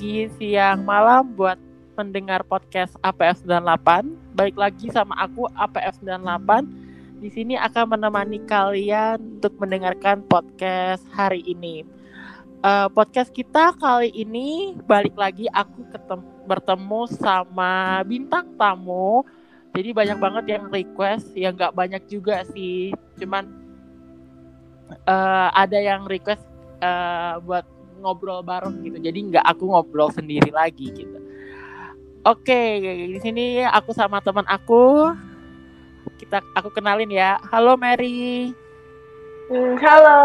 pagi, siang, malam buat pendengar podcast APF 98. Balik lagi sama aku APF 98. Di sini akan menemani kalian untuk mendengarkan podcast hari ini. Uh, podcast kita kali ini balik lagi aku bertemu sama bintang tamu. Jadi banyak banget yang request, yang nggak banyak juga sih. Cuman uh, ada yang request uh, buat ngobrol bareng gitu. Jadi nggak aku ngobrol sendiri lagi gitu. Oke di sini aku sama teman aku. Kita aku kenalin ya. Halo Mary. Hmm, halo.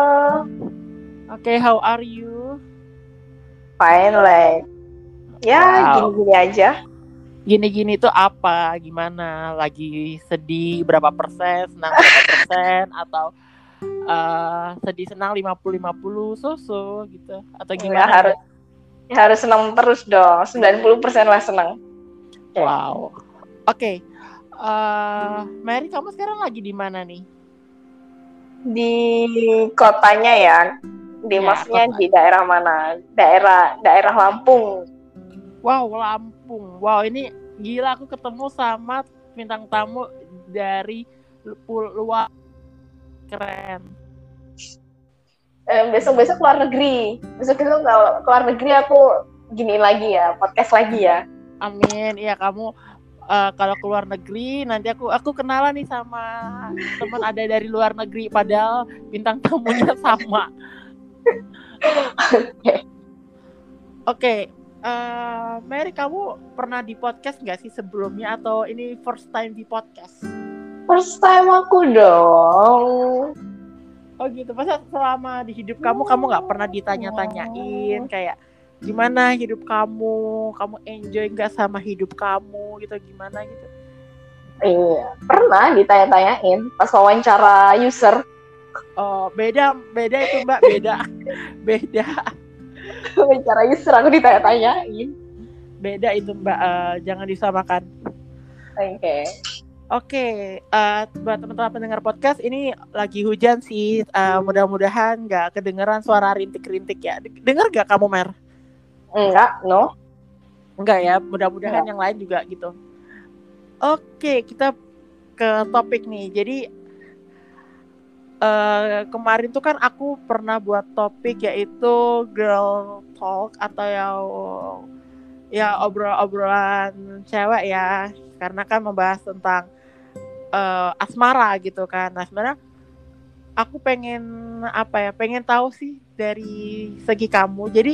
Oke okay, how are you? Fine like ya wow. gini-gini aja. Gini-gini tuh apa? Gimana? Lagi sedih berapa persen? Senang berapa persen? Atau uh, sedih senang 50-50 so-so gitu atau gimana? Ya, harus ya, harus senang terus dong 90% lah senang. Wow. Oke. Okay. Uh, eh, Mary kamu sekarang lagi di mana nih? Di kotanya ya. Di ya, maksudnya kota. di daerah mana? Daerah daerah Lampung. Wow, Lampung. Wow, ini gila aku ketemu sama bintang tamu dari luar keren. Besok besok keluar negeri. Besok besok kalau keluar negeri aku gini lagi ya podcast lagi ya. Amin. Iya kamu uh, kalau keluar negeri nanti aku aku kenalan nih sama teman ada dari luar negeri padahal bintang tamunya sama. Oke. Okay. okay, uh, eh, Mary kamu pernah di podcast nggak sih sebelumnya? Atau ini first time di podcast First time aku dong. Oh gitu. Masa selama di hidup kamu kamu nggak pernah ditanya-tanyain kayak gimana hidup kamu, kamu enjoy nggak sama hidup kamu gitu gimana gitu? Iya, pernah ditanya-tanyain pas wawancara user. Oh, beda beda itu Mbak, beda. beda. wawancara user aku ditanya-tanyain. Beda itu Mbak, uh, jangan disamakan. Oke. Okay. Oke, okay, uh, eh, buat teman-teman pendengar podcast ini lagi hujan sih. Uh, mudah-mudahan nggak kedengeran suara rintik-rintik ya. Dengar gak kamu Mer? Enggak, no. Enggak ya. Mudah-mudahan yang lain juga gitu. Oke, okay, kita ke topik nih. Jadi uh, kemarin tuh kan aku pernah buat topik yaitu girl talk atau yang ya obrol-obrolan cewek ya karena kan membahas tentang uh, asmara gitu kan. Nah sebenarnya aku pengen apa ya, pengen tahu sih dari segi kamu. Jadi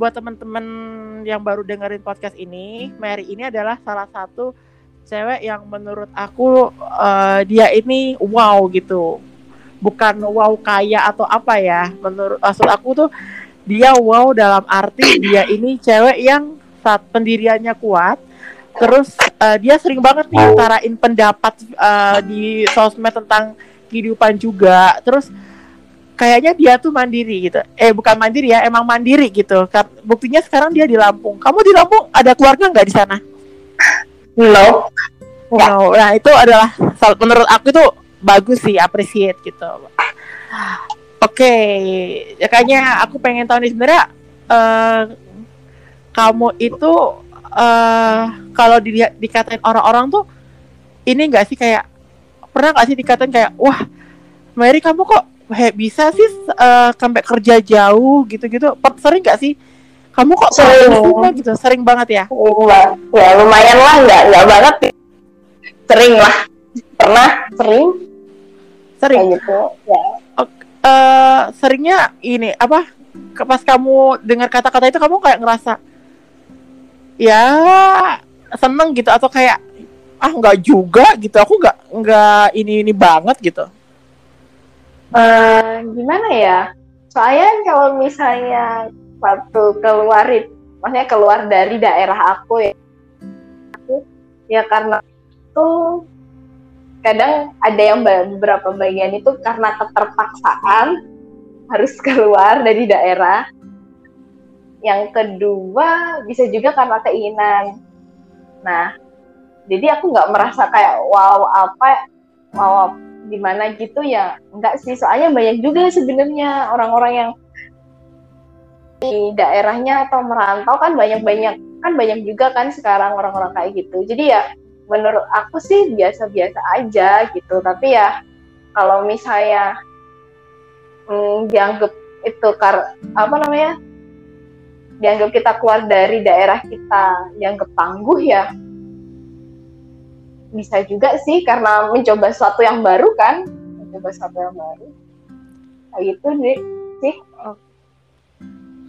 buat teman-teman yang baru dengerin podcast ini, Mary ini adalah salah satu cewek yang menurut aku uh, dia ini wow gitu. Bukan wow kaya atau apa ya. Menurut maksud aku tuh dia wow dalam arti dia ini cewek yang saat pendiriannya kuat, Terus uh, dia sering banget nih utarain pendapat uh, di sosmed tentang kehidupan juga. Terus kayaknya dia tuh mandiri gitu. Eh bukan mandiri ya, emang mandiri gitu. Buktinya sekarang dia di Lampung. Kamu di Lampung ada keluarga nggak di sana? No. No. Nah itu adalah menurut aku itu bagus sih, appreciate gitu. Oke, okay. ya kayaknya aku pengen tahu nih sebenarnya uh, kamu itu uh, kalau di, dikatain orang-orang tuh ini enggak sih kayak pernah nggak sih dikatain kayak wah Mary kamu kok he, bisa sih uh, sampai kerja jauh gitu-gitu. Sering nggak sih? Kamu kok sering. gitu. Sering banget ya? Ya lumayan lah. Nggak nggak banget. Sering lah. Pernah? Sering? Sering? Kayak gitu ya. Uh, seringnya ini apa? Pas kamu dengar kata-kata itu kamu kayak ngerasa ya seneng gitu atau kayak ah nggak juga gitu. Aku nggak nggak ini ini banget gitu. Uh, gimana ya? Soalnya kalau misalnya waktu keluar maksudnya keluar dari daerah aku ya aku ya karena itu kadang ada yang beberapa bagian itu karena keterpaksaan harus keluar dari daerah yang kedua bisa juga karena keinginan. Nah jadi aku nggak merasa kayak wow apa wow gimana gitu ya enggak sih. Soalnya banyak juga sebenarnya orang-orang yang di daerahnya atau merantau kan banyak-banyak kan banyak juga kan sekarang orang-orang kayak gitu. Jadi ya menurut aku sih biasa-biasa aja gitu. Tapi ya kalau misalnya hmm, dianggap itu kar apa namanya dianggap kita keluar dari daerah kita dianggap tangguh ya. Bisa juga sih karena mencoba sesuatu yang baru kan? Mencoba sesuatu yang baru. Kayak gitu sih. Sih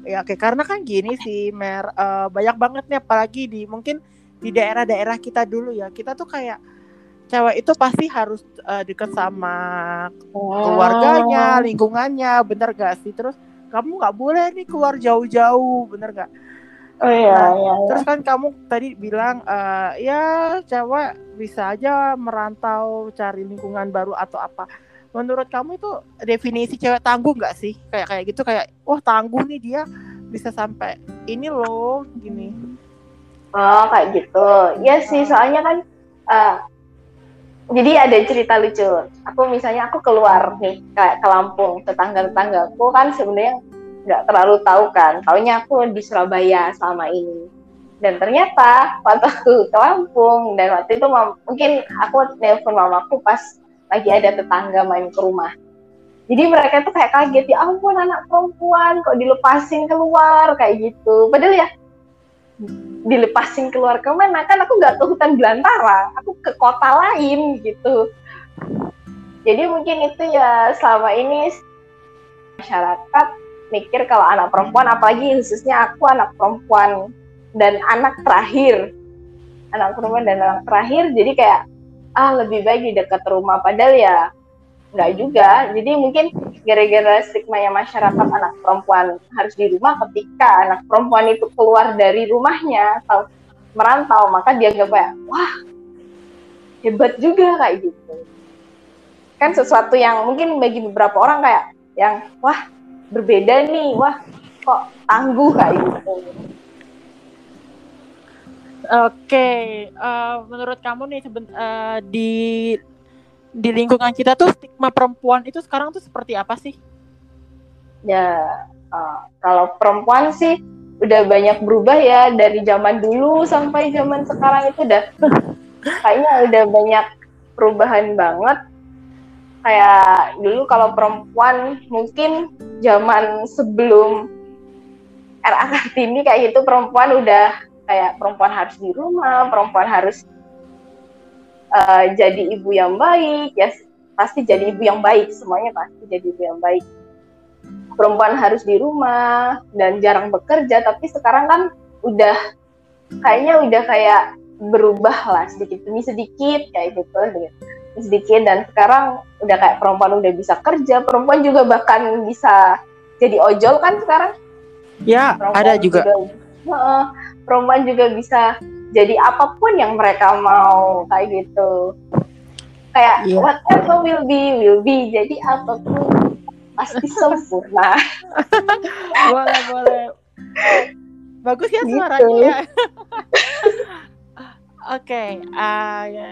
ya oke. Karena kan gini sih mer uh, banyak banget nih apalagi di mungkin di daerah-daerah kita dulu ya. Kita tuh kayak cewek itu pasti harus uh, deket sama keluarganya, oh. lingkungannya, bener gak sih? Terus kamu nggak boleh nih keluar jauh-jauh, bener gak? Oh iya, nah, iya, iya. Terus kan kamu tadi bilang uh, ya cewek bisa aja merantau cari lingkungan baru atau apa. Menurut kamu itu definisi cewek tangguh nggak sih? Kayak kayak gitu kayak wah tangguh nih dia bisa sampai ini loh gini. Oh kayak gitu. Ya sih soalnya kan uh, jadi ada cerita lucu. Aku misalnya aku keluar nih kayak ke Lampung, tetangga-tetangga aku kan sebenarnya nggak terlalu tahu kan. Taunya aku di Surabaya selama ini. Dan ternyata waktu aku ke Lampung dan waktu itu mungkin aku nelpon mamaku pas lagi ada tetangga main ke rumah. Jadi mereka tuh kayak kaget ya ampun anak perempuan kok dilepasin keluar kayak gitu. Padahal ya dilepasin keluar ke mana? Kan aku nggak ke hutan belantara aku ke kota lain gitu. Jadi mungkin itu ya selama ini masyarakat mikir kalau anak perempuan apalagi khususnya aku anak perempuan dan anak terakhir. Anak perempuan dan anak terakhir jadi kayak ah lebih baik di dekat rumah. Padahal ya nggak juga. Jadi mungkin gara-gara stigma yang masyarakat anak perempuan harus di rumah ketika anak perempuan itu keluar dari rumahnya atau merantau maka dia gak kayak wah hebat juga kayak gitu. Kan sesuatu yang mungkin bagi beberapa orang kayak yang wah berbeda nih wah kok tangguh kayak gitu. Oke, uh, menurut kamu nih seben, uh, di di lingkungan kita tuh stigma perempuan itu sekarang tuh seperti apa sih? Ya, uh, kalau perempuan sih udah banyak berubah ya dari zaman dulu sampai zaman sekarang itu udah kayaknya udah banyak perubahan banget kayak dulu kalau perempuan mungkin zaman sebelum era Kartini kayak gitu perempuan udah kayak perempuan harus di rumah, perempuan harus uh, jadi ibu yang baik, ya pasti jadi ibu yang baik, semuanya pasti jadi ibu yang baik. Perempuan harus di rumah dan jarang bekerja, tapi sekarang kan udah kayaknya udah kayak berubah lah sedikit demi sedikit kayak gitu sedikit. Dan sekarang udah kayak perempuan udah bisa kerja perempuan juga bahkan bisa jadi ojol kan sekarang? Ya perempuan ada juga, juga uh, perempuan juga bisa jadi apa pun yang mereka mau kayak gitu kayak yeah. whatever will be will be jadi apa pun pasti sempurna boleh boleh bagus ya gitu. suaranya ya Oke, okay, uh, ya,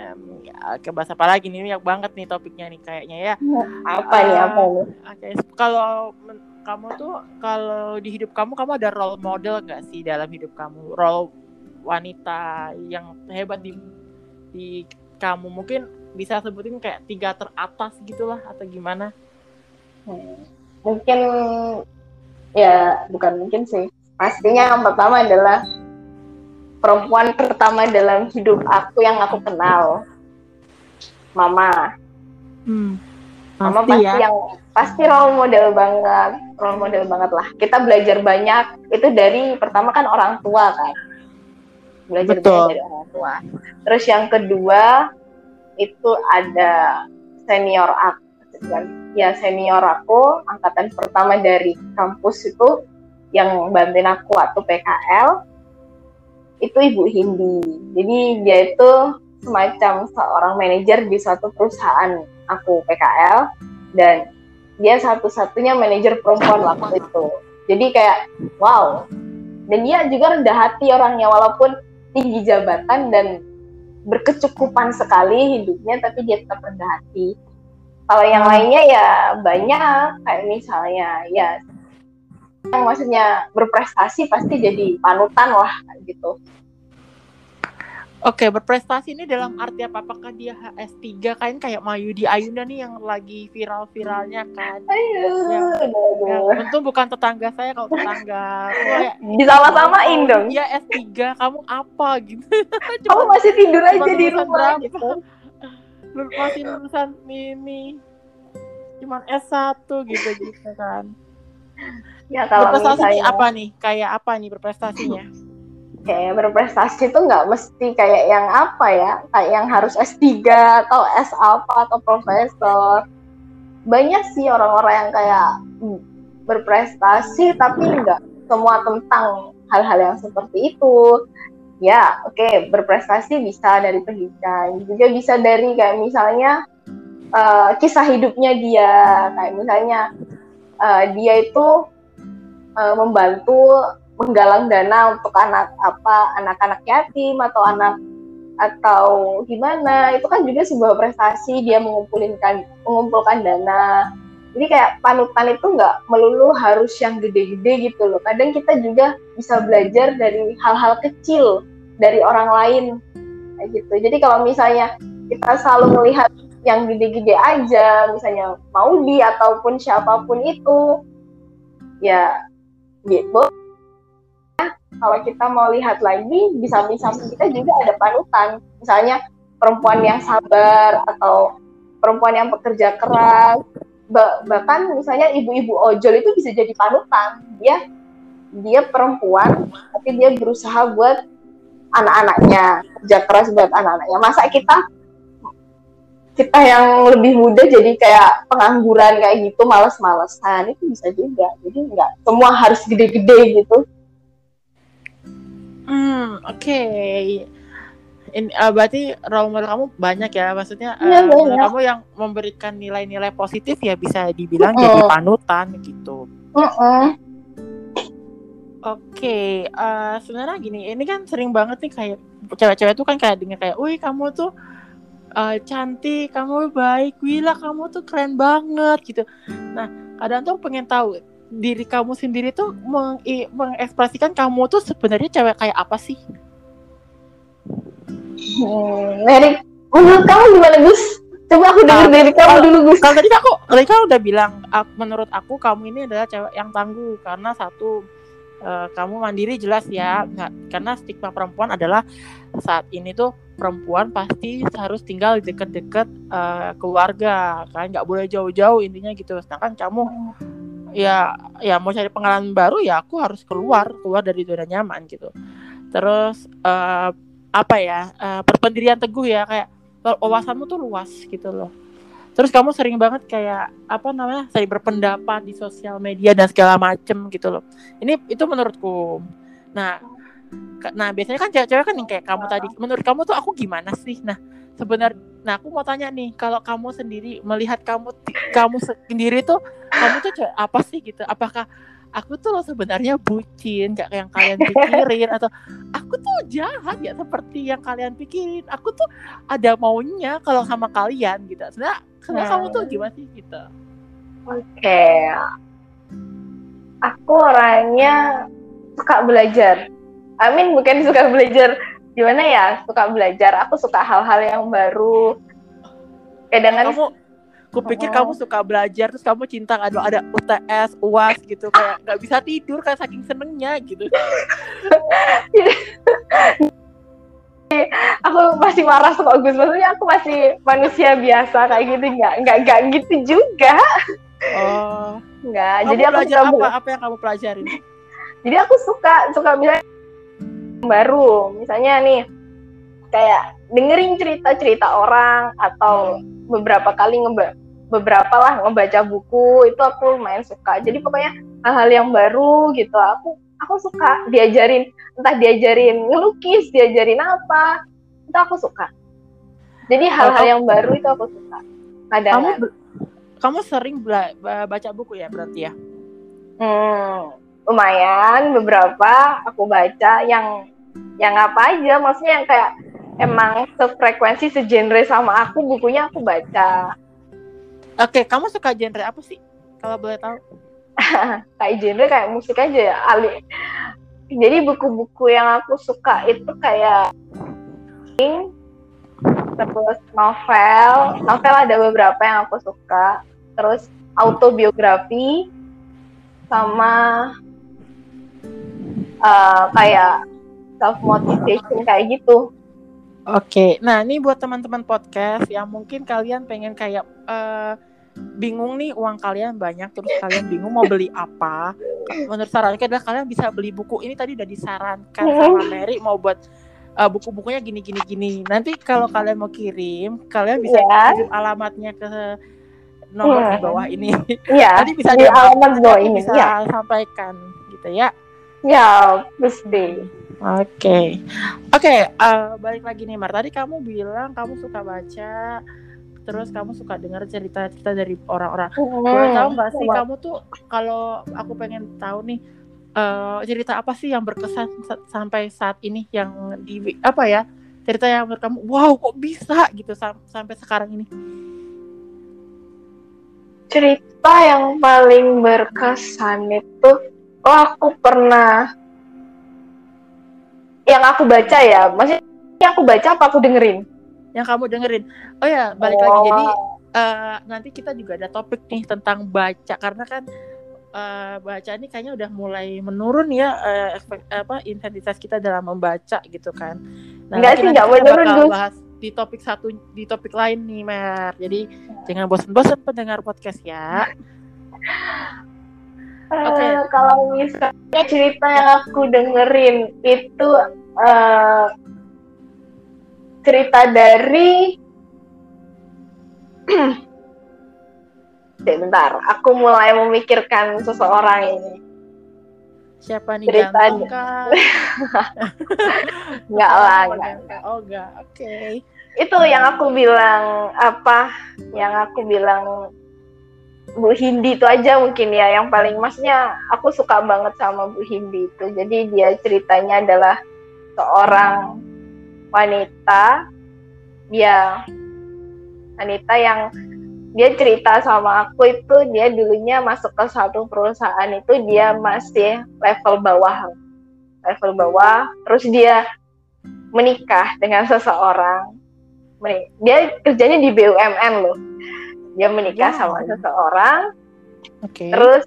ke bahasa apa lagi nih? Banyak banget nih topiknya nih kayaknya ya. Apa uh, nih? Apa nih? Oke, okay. kalau kamu tuh kalau di hidup kamu kamu ada role model gak sih dalam hidup kamu? Role wanita yang hebat di di kamu mungkin bisa sebutin kayak tiga teratas gitulah atau gimana? Hmm. Mungkin ya bukan mungkin sih. Pastinya yang pertama adalah perempuan pertama dalam hidup aku yang aku kenal mama hmm, mama pasti ya. yang pasti role model banget role model banget lah kita belajar banyak itu dari pertama kan orang tua kan belajar Betul. banyak dari orang tua terus yang kedua itu ada senior aku ya senior aku angkatan pertama dari kampus itu yang bantuin aku waktu PKL itu Ibu Hindi. Jadi dia itu semacam seorang manajer di suatu perusahaan aku PKL dan dia satu-satunya manajer perempuan waktu itu. Jadi kayak wow. Dan dia juga rendah hati orangnya walaupun tinggi jabatan dan berkecukupan sekali hidupnya tapi dia tetap rendah hati. Kalau yang lainnya ya banyak kayak misalnya ya yang maksudnya berprestasi pasti jadi panutan lah gitu. Oke, berprestasi ini dalam arti apa? Apakah dia HS3 kan kayak Mayudi Ayunda nih yang lagi viral-viralnya kan? Ayo, aduh. yang untung bukan tetangga saya kalau tetangga. Kayak, Disama-samain dong. Iya S3, kamu apa gitu. Kamu masih tidur aja cuma di rumah berapa? gitu. Masih lulusan ini cuman S1 gitu gitu kan. Ya kalau berprestasi misalnya apa nih? Kayak apa nih berprestasinya? Kayak berprestasi itu nggak mesti kayak yang apa ya, kayak yang harus S3 atau S apa atau profesor. Banyak sih orang-orang yang kayak berprestasi tapi nggak semua tentang hal-hal yang seperti itu. Ya, oke, berprestasi bisa dari pendidikan, juga bisa dari kayak misalnya eh, kisah hidupnya dia, kayak misalnya eh, dia itu eh, membantu menggalang dana untuk anak apa anak-anak yatim atau anak atau gimana. Itu kan juga sebuah prestasi dia mengumpulkan mengumpulkan dana. Jadi kayak panutan itu nggak melulu harus yang gede-gede gitu loh. Kadang kita juga bisa belajar dari hal-hal kecil dari orang lain. Kayak gitu. Jadi kalau misalnya kita selalu melihat yang gede-gede aja misalnya Maudi ataupun siapa pun itu ya gitu kalau kita mau lihat lagi di samping-samping kita juga ada panutan. Misalnya perempuan yang sabar atau perempuan yang bekerja keras. Ba- bahkan misalnya ibu-ibu ojol itu bisa jadi panutan. Dia dia perempuan tapi dia berusaha buat anak-anaknya kerja keras buat anak-anaknya. Masa kita kita yang lebih muda jadi kayak pengangguran kayak gitu males-malesan itu bisa juga. Jadi nggak semua harus gede-gede gitu Hmm, oke. Ini uh, berarti role model kamu banyak ya, maksudnya uh, banyak. kamu yang memberikan nilai-nilai positif ya bisa dibilang Mm-mm. jadi panutan gitu. Mm-mm. Oke, eh, sebenarnya gini, ini kan sering banget nih kayak cewek-cewek tuh kan kayak dengan kayak, wih kamu tuh eh, cantik, kamu baik, Wila kamu tuh keren banget gitu. Nah, kadang tuh pengen tahu diri kamu sendiri tuh meng- mengekspresikan kamu tuh sebenarnya cewek kayak apa sih? Hmm, Mary, menurut kamu gimana Gus? Coba aku denger Ah, dari kamu dulu Gus. Kalau tadi aku, tadi kan udah bilang, ak- menurut aku kamu ini adalah cewek yang tangguh karena satu eh, kamu mandiri jelas ya, nggak karena stigma perempuan adalah saat ini tuh perempuan pasti harus tinggal deket-deket eh, keluarga, kan nggak boleh jauh-jauh intinya gitu. Sedangkan kamu ya ya mau cari pengalaman baru ya aku harus keluar keluar dari zona nyaman gitu. Terus eh, apa ya eh, berpendirian teguh ya kayak wawasanmu tuh luas gitu loh. Terus kamu sering banget kayak apa namanya sering berpendapat di sosial media dan segala macem gitu loh. Ini itu menurutku. Nah, nah biasanya kan cewek-cewek kan yang kayak kamu tadi. Menurut kamu tuh aku gimana sih? Nah sebenarnya, nah aku mau tanya nih, kalau kamu sendiri melihat kamu kamu sendiri tuh kamu tuh apa sih gitu? Apakah aku tuh sebenarnya bucin gak kayak yang kalian pikirin atau aku tuh jahat ya seperti yang kalian pikirin aku tuh ada maunya kalau sama kalian gitu sebenarnya sebenarnya Hmm. kamu tuh gimana sih gitu Oke. Aku orangnya suka belajar. Amin bukan suka belajar gimana ya? Suka belajar. Aku suka hal-hal yang baru. Kadang kan kamu kupikir Oh. kamu suka belajar terus kamu cinta ada ada UTS uas gitu kayak nggak bisa tidur kayak saking senengnya gitu aku masih waras kok Gus. Maksudnya aku masih manusia biasa kayak gitu nggak nggak nggak gitu juga. oh Nggak. Jadi aku belajar apa apa yang kamu pelajarin Jadi aku suka suka misalnya baru, misalnya nih kayak dengerin cerita-cerita orang atau beberapa kali ngeba beberapa lah ngebaca buku itu aku lumayan suka. Jadi pokoknya hal-hal yang baru gitu aku aku suka diajarin entah diajarin ngelukis, diajarin apa itu aku suka. Jadi hal-hal yang baru itu aku suka. Kadang kamu be- kamu sering baca buku ya berarti ya Hmm, lumayan beberapa aku baca yang yang apa aja. Maksudnya yang kayak emang sefrekuensi segenre sama aku bukunya aku baca. Oke kamu suka genre apa sih? Kalau boleh tahu. Kayak genre kayak musik aja ya Ali. Jadi buku-buku yang aku suka itu kayak terus novel. Novel ada beberapa yang aku suka. Terus autobiografi sama uh, kayak self motivation kayak gitu Oke, nah ini buat teman-teman podcast yang mungkin kalian pengen kayak uh, bingung nih uang kalian banyak terus kalian bingung mau beli apa. Menurut sarannya adalah kalian bisa beli buku ini tadi udah disarankan sama Mary mau buat uh, buku-bukunya gini gini gini. Nanti kalau kalian mau kirim, kalian bisa yeah. kirim alamatnya ke nomor hmm. di bawah ini. Iya. Nanti bisa di alamat bawah ini. Bisa ya. sampaikan gitu ya. Ya, pasti. Oke, okay. oke. Okay, uh, eh, balik lagi nih, Mar. Tadi kamu bilang kamu suka baca, terus kamu suka dengar cerita-cerita dari orang-orang. Hmm. Boleh tahu nggak sih kamu tuh kalau aku pengen tahu nih uh, cerita apa sih yang berkesan sampai saat ini yang di apa ya cerita yang menurut kamu wow kok bisa gitu sam sampai sekarang ini? Cerita yang paling berkesan itu, oh aku pernah. Yang aku baca ya maksudnya yang aku baca apa aku dengerin? Yang kamu dengerin. Oh ya balik oh. lagi. Jadi uh, nanti kita juga ada topik nih tentang baca. Karena kan uh, baca ini kayaknya udah mulai menurun ya uh, apa intensitas kita dalam membaca gitu kan. Nah, Enggak sih nggak menurun bahas di topik satu di topik lain nih Mer. Jadi jangan bosan-bosan pendengar podcast ya Okay. Uh, kalau misalnya cerita yang aku dengerin itu uh, cerita dari Bentar, aku mulai memikirkan seseorang ini. Siapa nih cerita Enggak lah, enggak. Oh, enggak. Oke. Okay. Itu yang aku bilang apa? Yang aku bilang Bu Hindi itu aja mungkin ya yang paling masnya aku suka banget sama Bu Hindi itu. Jadi dia ceritanya adalah seorang wanita dia wanita yang dia cerita sama aku itu dia dulunya masuk ke satu perusahaan itu dia masih level bawah level bawah. Terus dia menikah dengan seseorang. Dia kerjanya di BUMN loh dia menikah wow. sama seseorang. Okay. terus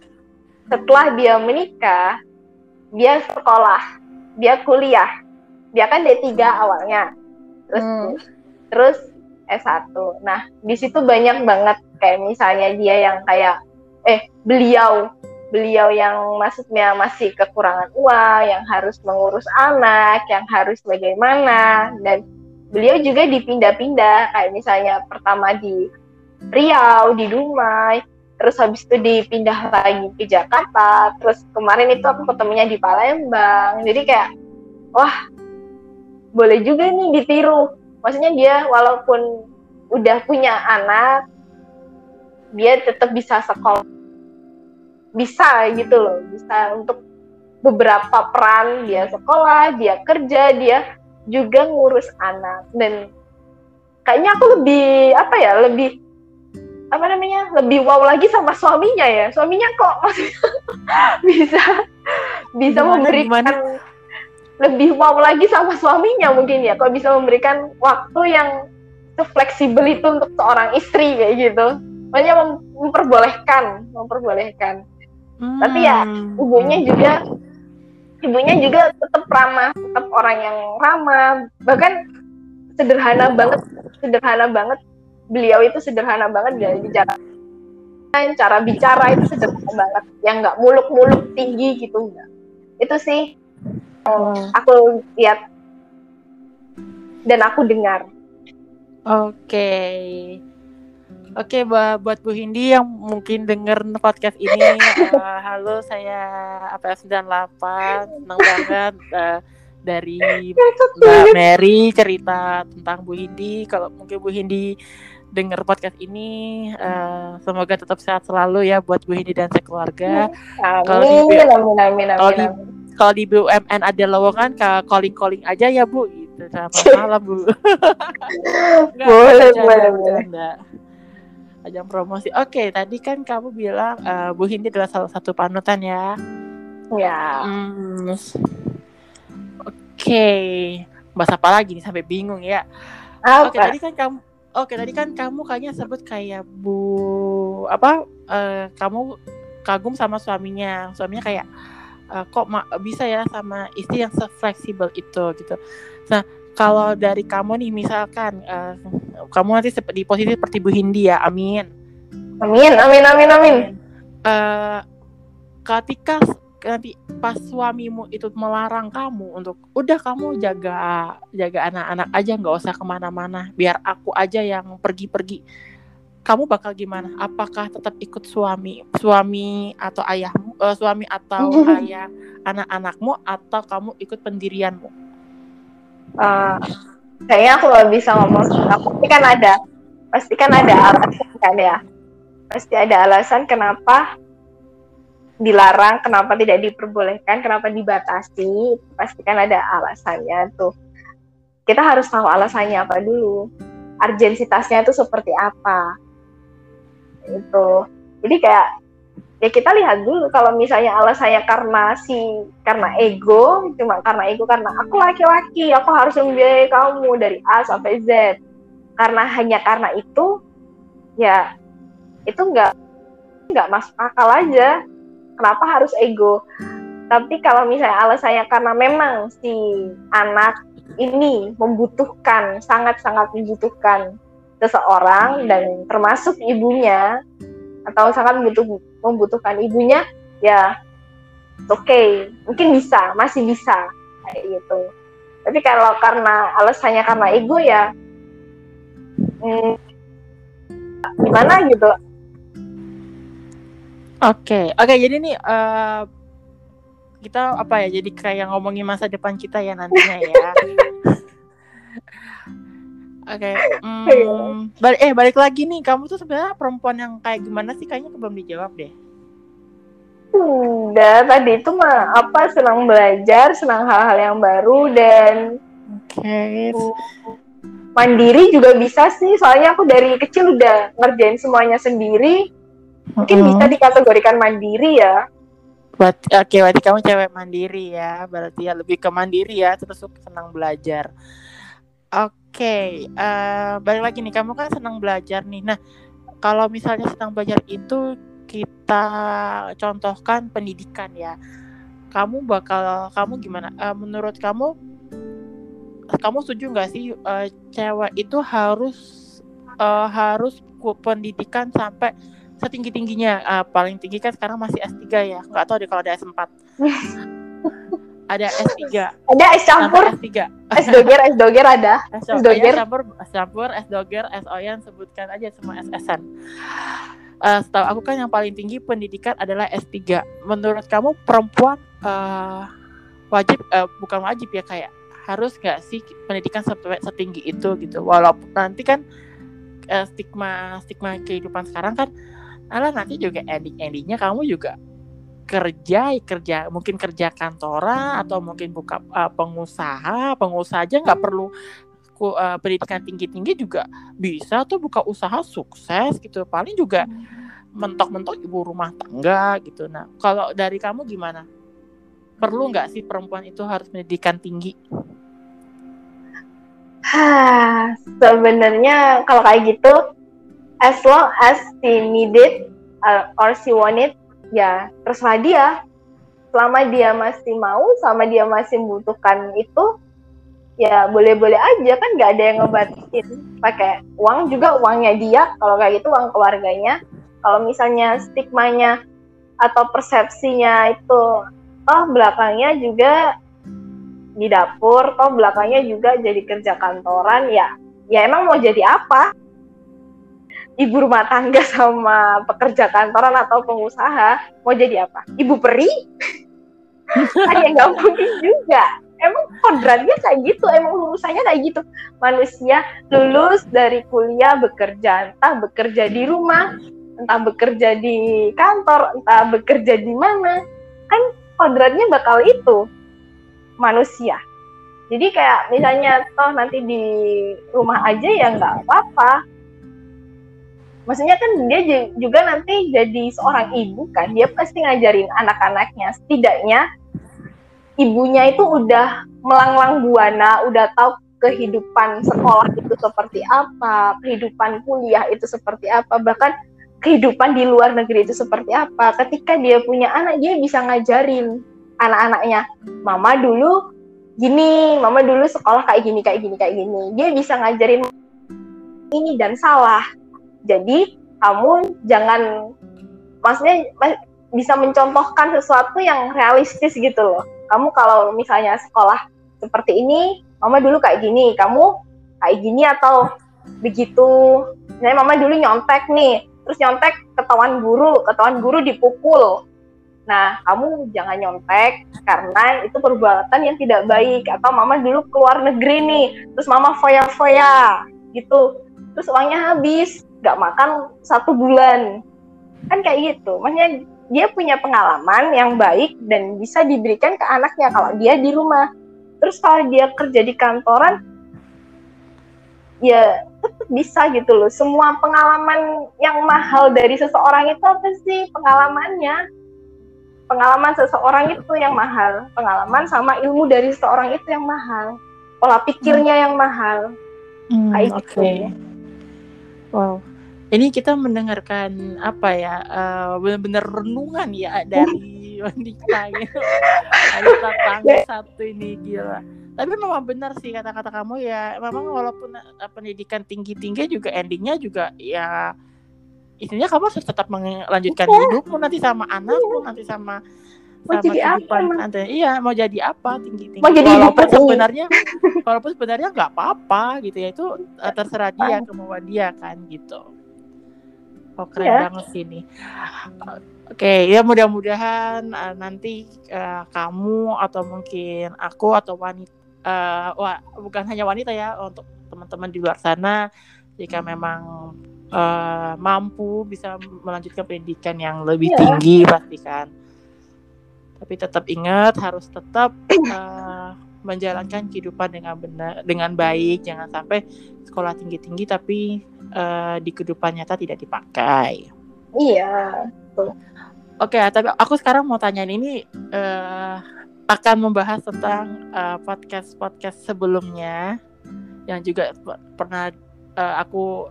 setelah dia menikah dia sekolah dia kuliah. Dia kan D3 awalnya. Terus hmm. terus S1 nah di situ banyak banget kayak misalnya dia yang kayak eh beliau. Beliau yang maksudnya masih kekurangan uang yang harus mengurus anak yang harus bagaimana. Dan beliau juga dipindah-pindah. Kayak misalnya pertama di Riau di Dumai. Terus habis itu dipindah lagi ke Jakarta. Terus kemarin itu aku ketemunya di Palembang. Jadi kayak wah boleh juga nih ditiru. Maksudnya dia walaupun udah punya anak dia tetap bisa sekolah. Bisa gitu loh. Bisa untuk beberapa peran. Dia sekolah dia kerja dia juga ngurus anak. Dan kayaknya aku lebih apa ya lebih apa namanya lebih wow lagi sama suaminya ya. Suaminya kok maksudnya bisa bisa gimana, memberikan gimana? lebih wow lagi sama suaminya mungkin ya. Kalau bisa memberikan waktu yang fleksibel itu untuk seorang istri kayak gitu. Makanya mem memperbolehkan memperbolehkan. Hmm. tapi ya ibunya juga ibunya juga tetap ramah tetap orang yang ramah. Bahkan sederhana banget sederhana banget beliau itu sederhana banget dari bicara cara bicara itu sederhana banget yang nggak muluk-muluk tinggi gitu enggak itu sih oh. aku lihat dan aku dengar. Oke. Okay. Oke, okay, buat Bu Hindi yang mungkin denger podcast ini, uh, halo saya APF98, senang banget uh, dari Mbak Mary cerita tentang Bu Hindi. Kalau mungkin Bu Hindi denger podcast ini, uh, semoga tetap sehat selalu ya buat Bu Hindi dan sekeluarga. Amin, kalau di, amin, amin, amin, kalau di, kalau di BUMN ada lowongan calling calling aja ya bu gitu selamat malam bu boleh boleh boleh ajang promosi. Oke, tadi kan kamu bilang uh, Bu Hindi adalah salah satu panutan ya. Ya. Hmm. Oke, bahasa apa lagi nih sampai bingung ya. Oke, tadi kan kamu Oke, tadi kan kamu kayaknya sebut kayak Bu apa uh, kamu kagum sama suaminya. Suaminya kayak uh, kok bisa ya sama istri yang se-fleksibel itu gitu. Nah, kalau dari kamu nih misalkan uh, kamu nanti di posisi seperti Bu Hindi ya, amin. Amin, amin, amin, amin. Uh, ketika nanti pas suamimu itu melarang kamu untuk udah kamu jaga jaga anak-anak aja nggak usah ke mana-mana. Biar aku aja yang pergi-pergi. Kamu bakal gimana? Apakah tetap ikut suami suami atau ayahmu uh, suami atau ayah anak-anakmu atau kamu ikut pendirianmu? Uh, kayaknya aku nggak bisa ngomong. Pasti kan ada pasti kan ada alasan kan ya? Pasti ada alasan kenapa dilarang, kenapa tidak diperbolehkan, kenapa dibatasi, pastikan ada alasannya tuh. Kita harus tahu alasannya apa dulu, urgensitasnya itu seperti apa. Itu. Jadi kayak ya kita lihat dulu kalau misalnya alasannya karena si karena ego, cuma karena ego karena aku laki-laki, aku harus membiayai kamu dari A sampai Z. Karena hanya karena itu ya itu nggak nggak masuk akal aja kenapa harus ego? Tapi kalau misalnya alasannya karena memang si anak ini membutuhkan sangat-sangat membutuhkan seseorang dan termasuk ibunya atau sangat membutuh, membutuhkan ibunya ya oke okay. mungkin bisa masih bisa kayak gitu. Tapi kalau karena alasannya karena ego ya hmm, gimana gitu Oke, okay. oke. Okay, jadi nih uh, kita apa ya? Jadi kayak ngomongin masa depan kita ya nantinya ya. Oke, okay. hmm, balik eh balik lagi nih. Kamu tuh sebenarnya perempuan yang kayak gimana sih? Kayaknya belum dijawab deh. Udah tadi itu mah apa senang belajar, senang hal-hal yang baru dan okay. mandiri juga bisa sih. Soalnya aku dari kecil udah ngerjain semuanya sendiri mungkin mm -hmm. bisa dikategorikan mandiri ya Oke, okay, berarti kamu cewek mandiri ya. Berarti ya lebih ke mandiri ya, terus senang belajar. Oke, okay, uh, eh, balik lagi nih, kamu kan senang belajar nih. Nah, kalau misalnya senang belajar itu kita contohkan pendidikan ya. Kamu bakal, kamu gimana? Uh, menurut kamu, kamu setuju nggak sih uh, cewek itu harus uh, harus pendidikan sampai setinggi tingginya uh, paling tinggi kan sekarang masih S3 ya. Nggak tahu deh kalau ada S4 ada S3 ada S campur? S3 S doger S doger ada. S, doger. S campur S campur S doger S oyan sebutkan aja semua SSN uh, setahu aku kan yang paling tinggi pendidikan adalah S3 menurut kamu perempuan uh, wajib uh, bukan wajib ya kayak harus nggak sih pendidikan setinggi itu gitu? Walaupun nanti kan uh, stigma stigma kehidupan sekarang kan Alah nanti juga ending-endingnya kamu juga kerja kerja mungkin kerja kantoran atau mungkin buka uh, pengusaha. Pengusaha aja nggak perlu uh, pendidikan tinggi tinggi juga bisa tuh buka usaha sukses gitu. Paling juga mentok-mentok ibu rumah tangga gitu. Nah kalau dari kamu gimana? Perlu nggak sih perempuan itu harus pendidikan tinggi? Hah, sebenarnya kalau kayak gitu as long as she need it uh, or she want it ya terserah dia. Selama dia masih mau sama dia masih membutuhkan itu ya boleh-boleh aja. Kan nggak ada yang ngebatasin pakai uang juga uangnya dia. Kalau kayak gitu uang keluarganya. Kalau misalnya stigmanya atau persepsinya itu oh belakangnya juga di dapur toh belakangnya juga jadi kerja kantoran ya ya emang mau jadi apa ibu rumah tangga sama pekerja kantoran atau pengusaha mau jadi apa? Ibu peri? kan ya nggak mungkin juga. Emang kodratnya kayak gitu, emang lulusannya kayak gitu. Manusia lulus dari kuliah bekerja, entah bekerja di rumah, entah bekerja di kantor, entah bekerja di mana. Kan kodratnya bakal itu manusia. Jadi kayak misalnya toh nanti di rumah aja ya nggak apa-apa maksudnya kan dia juga nanti jadi seorang ibu kan dia pasti ngajarin anak-anaknya. Setidaknya ibunya itu udah melanglang buana udah tahu kehidupan sekolah itu seperti apa kehidupan kuliah itu seperti apa bahkan kehidupan di luar negeri itu seperti apa. Ketika dia punya anak dia bisa ngajarin anak-anaknya mama dulu gini mama dulu sekolah kayak gini kayak gini kayak gini. Dia bisa ngajarin ini dan salah jadi kamu jangan maksudnya bisa mencontohkan sesuatu yang realistis gitu loh. Kamu kalau misalnya sekolah seperti ini mama dulu kayak gini kamu kayak gini atau begitu. Misalnya mama dulu nyontek nih terus nyontek ketahuan guru ketahuan guru dipukul. Nah kamu jangan nyontek karena itu perbuatan yang tidak baik. Atau mama dulu keluar negeri nih terus mama foya-foya gitu. Terus uangnya habis nggak makan satu bulan. Kan kayak gitu. Maksudnya dia punya pengalaman yang baik dan bisa diberikan ke anaknya kalau dia di rumah. Terus kalau dia kerja di kantoran ya tetap bisa gitu loh. Semua pengalaman yang mahal dari seseorang itu apa sih? Pengalamannya. Pengalaman seseorang itu yang mahal. Pengalaman sama ilmu dari seseorang itu yang mahal. Pola pikirnya hmm. yang mahal. Hmm, oke okay. gitu. wow ini kita mendengarkan apa ya uh, benar-benar renungan ya dari wanita gitu. Tetangga satu ini gila. Tapi memang benar sih kata-kata kamu ya. Memang walaupun uh, pendidikan tinggi-tinggi juga endingnya juga ya intinya kamu harus tetap melanjutkan ya. hidupmu nanti sama anakmu nanti sama mau sama jadi apa nanti. Iya, mau jadi apa tinggi-tinggi. Mau jadi walaupun sebenarnya walaupun sebenarnya nggak apa-apa gitu ya itu uh, terserah dia kemauan dia kan gitu. Oh keren yeah. banget sih ini. Oke okay, ya mudah-mudahan uh, nanti uh, kamu atau mungkin aku atau wanita, uh, wah, bukan hanya wanita ya untuk teman-teman di luar sana jika memang uh, mampu bisa melanjutkan pendidikan yang lebih yeah. tinggi pasti kan. Tapi tetap ingat harus tetap uh, menjalankan kehidupan dengan benar dengan baik. Jangan sampai sekolah tinggi tinggi tapi uh, di kehidupan nyata tidak dipakai. Iya. Oke okay, tapi aku sekarang mau tanya ini uh, akan membahas tentang uh, podcast podcast sebelumnya yang juga pernah uh, aku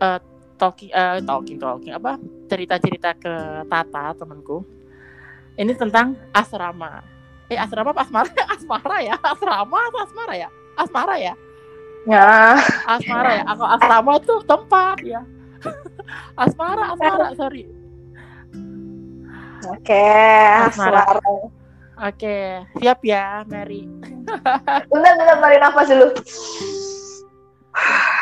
uh, talking uh, talking talking apa cerita cerita ke Tata temanku. Ini tentang asrama eh asrama apa? Asmara? Asmara ya? Asrama atau asmara ya? Asmara ya? Ya. Asmara ya? Aku asrama tuh tempat ya. Asmara asmara sorry. Oke okay, asmara. Oke okay. siap ya Mary. Bentar bentar tarik nafas dulu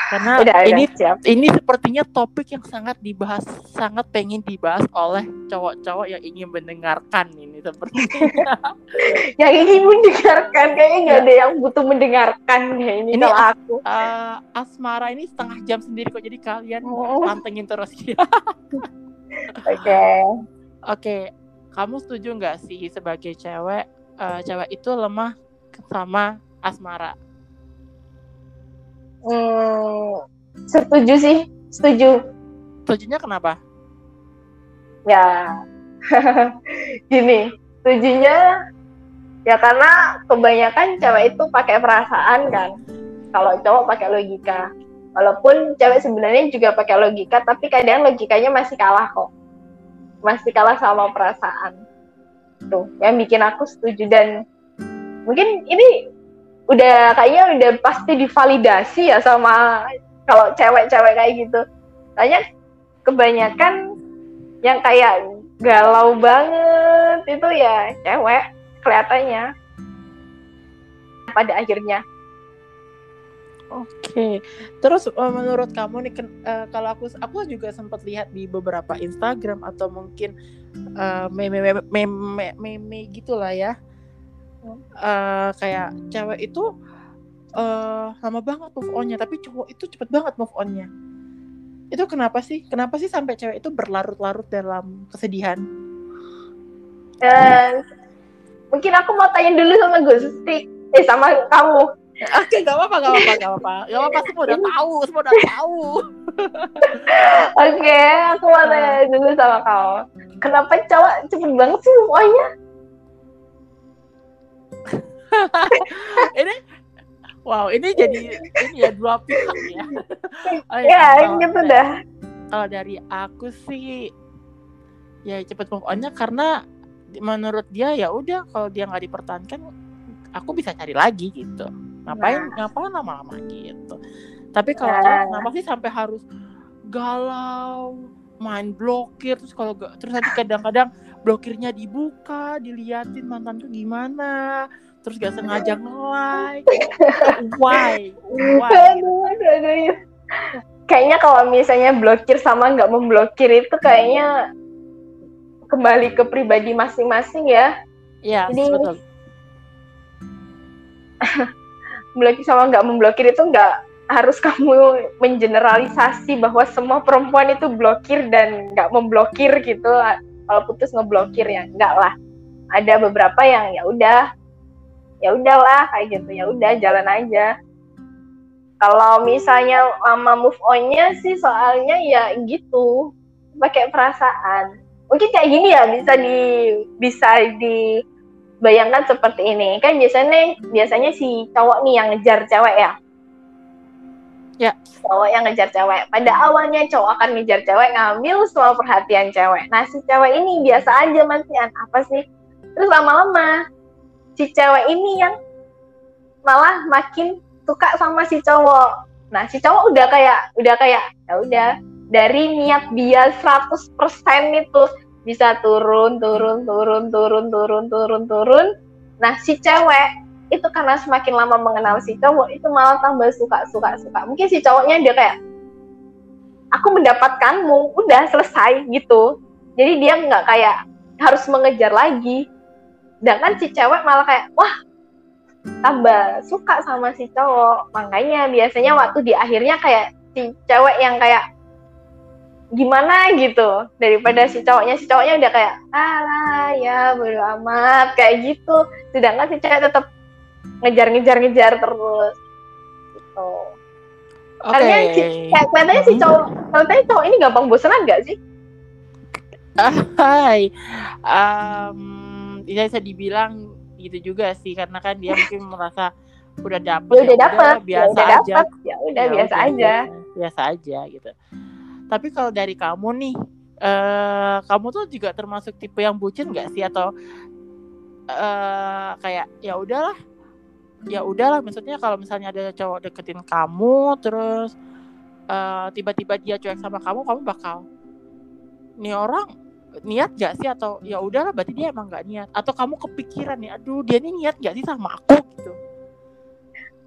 karena udah, ini siap. ini sepertinya topik yang sangat dibahas sangat pengen dibahas oleh cowok-cowok yang ingin mendengarkan ini sepertinya. Yang ingin mendengarkan kayaknya nggak ada yang butuh mendengarkan kayak ini, ini kalau aku. uh, asmara ini setengah jam sendiri kok jadi kalian oh. pantengin terus ya. Oke. Oke kamu setuju nggak sih sebagai cewek uh, cewek itu lemah sama asmara Hmm, setuju sih, setuju. Setujunya kenapa? Ya, gini, setujunya ya karena kebanyakan cewek itu pakai perasaan kan. Kalau cowok pakai logika. Walaupun cewek sebenarnya juga pakai logika, tapi kadang logikanya masih kalah kok. Masih kalah sama perasaan. Tuh, yang bikin aku setuju dan mungkin ini udah kayaknya udah pasti divalidasi ya sama kalau cewek-cewek kayak gitu. Kayaknya kebanyakan yang kayak galau banget itu ya cewek kelihatannya pada akhirnya. Oke, terus uh, menurut kamu nih, uh, kalau aku aku juga sempat lihat di beberapa Instagram atau mungkin uh, meme meme meme meme gitulah ya, uh, kayak cewek itu uh, lama banget move onnya tapi cowok itu cepet banget move onnya itu kenapa sih kenapa sih sampai cewek itu berlarut-larut dalam kesedihan uh, mungkin aku mau tanya dulu sama Gusti eh sama kamu Oke, gak apa-apa, gak apa-apa, gak apa-apa. Gak apa-apa, semua udah tahu, semua udah tahu. Oke, aku mau tanya dulu sama kau. Kenapa cowok cepet banget sih pokoknya? ini wow, ini jadi ini ya dua pihak ya. Oh, Ya, kalau- gitu dah. Kalau dari aku sih ya cepet move on-nya karena menurut dia ya udah kalau dia nggak dipertahankan aku bisa cari lagi gitu. Ngapain ngapain lama-lama gitu. Tapi kalau Nah. kenapa sih sampai harus galau, main blokir terus kalau terus nanti kadang-kadang blokirnya dibuka, diliatin mantanku gimana, terus gak sengaja nge-like. Why? Why? Aduh. Kayaknya kalau misalnya blokir sama nggak memblokir itu kayaknya kembali ke pribadi masing-masing ya. Ya, Jadi- betul. Blokir sama nggak memblokir itu nggak harus kamu mengeneralisasi bahwa semua perempuan itu blokir dan nggak memblokir gitu. Kalau putus ngeblokir ya nggak lah. Ada beberapa yang ya udah, ya udahlah kayak gitu ya udah jalan aja. Kalau misalnya lama move on-nya sih soalnya ya gitu pakai perasaan. Mungkin kayak gini ya bisa di bisa dibayangkan seperti ini. Kan biasanya biasanya si cowok nih yang ngejar cewek ya. Ya. Cowok yang ngejar cewek. Pada awalnya cowok akan ngejar cewek ngambil semua perhatian cewek. Nah si cewek ini biasa aja masihan apa sih? Terus lama-lama si cewek ini yang malah makin suka sama si cowok. Nah, si cowok udah kayak udah kayak ya udah dari niat dia 100% itu bisa turun turun turun turun turun turun turun. Nah, si cewek itu karena semakin lama mengenal si cowok itu malah tambah suka suka suka. Mungkin si cowoknya dia kayak aku mendapatkanmu, udah selesai gitu. Jadi dia nggak kayak harus mengejar lagi. Sedangkan si cewek malah kayak wah tambah suka sama si cowok makanya biasanya waktu di akhirnya kayak si cewek yang kayak gimana gitu daripada si cowoknya si cowoknya udah kayak alah ya bodo amat kayak gitu sedangkan si cewek tetap ngejar-ngejar ngejar terus. Gitu. Oke. Karena si- kayak kelihatannya si cowok kelihatannya cowok ini gampang bosenan gak sih? Hai. Um, ya bisa dibilang gitu juga sih karena kan dia mungkin merasa udah dapet ya udah dapet ya biasa udah aja. dapet ya udah Ya biasa udah, aja. biasa, aja gitu. Tapi kalau dari kamu nih eh kamu tuh juga termasuk tipe yang bucin gak sih? Atau eh kayak ya udahlah ya udahlah maksudnya kalau misalnya ada cowok deketin kamu terus eh tiba-tiba dia cuek sama kamu kamu bakal nih orang niat gak sih? Atau ya udahlah berarti dia emang gak niat. Atau kamu kepikiran nih aduh dia ini niat gak sih sama aku? gitu.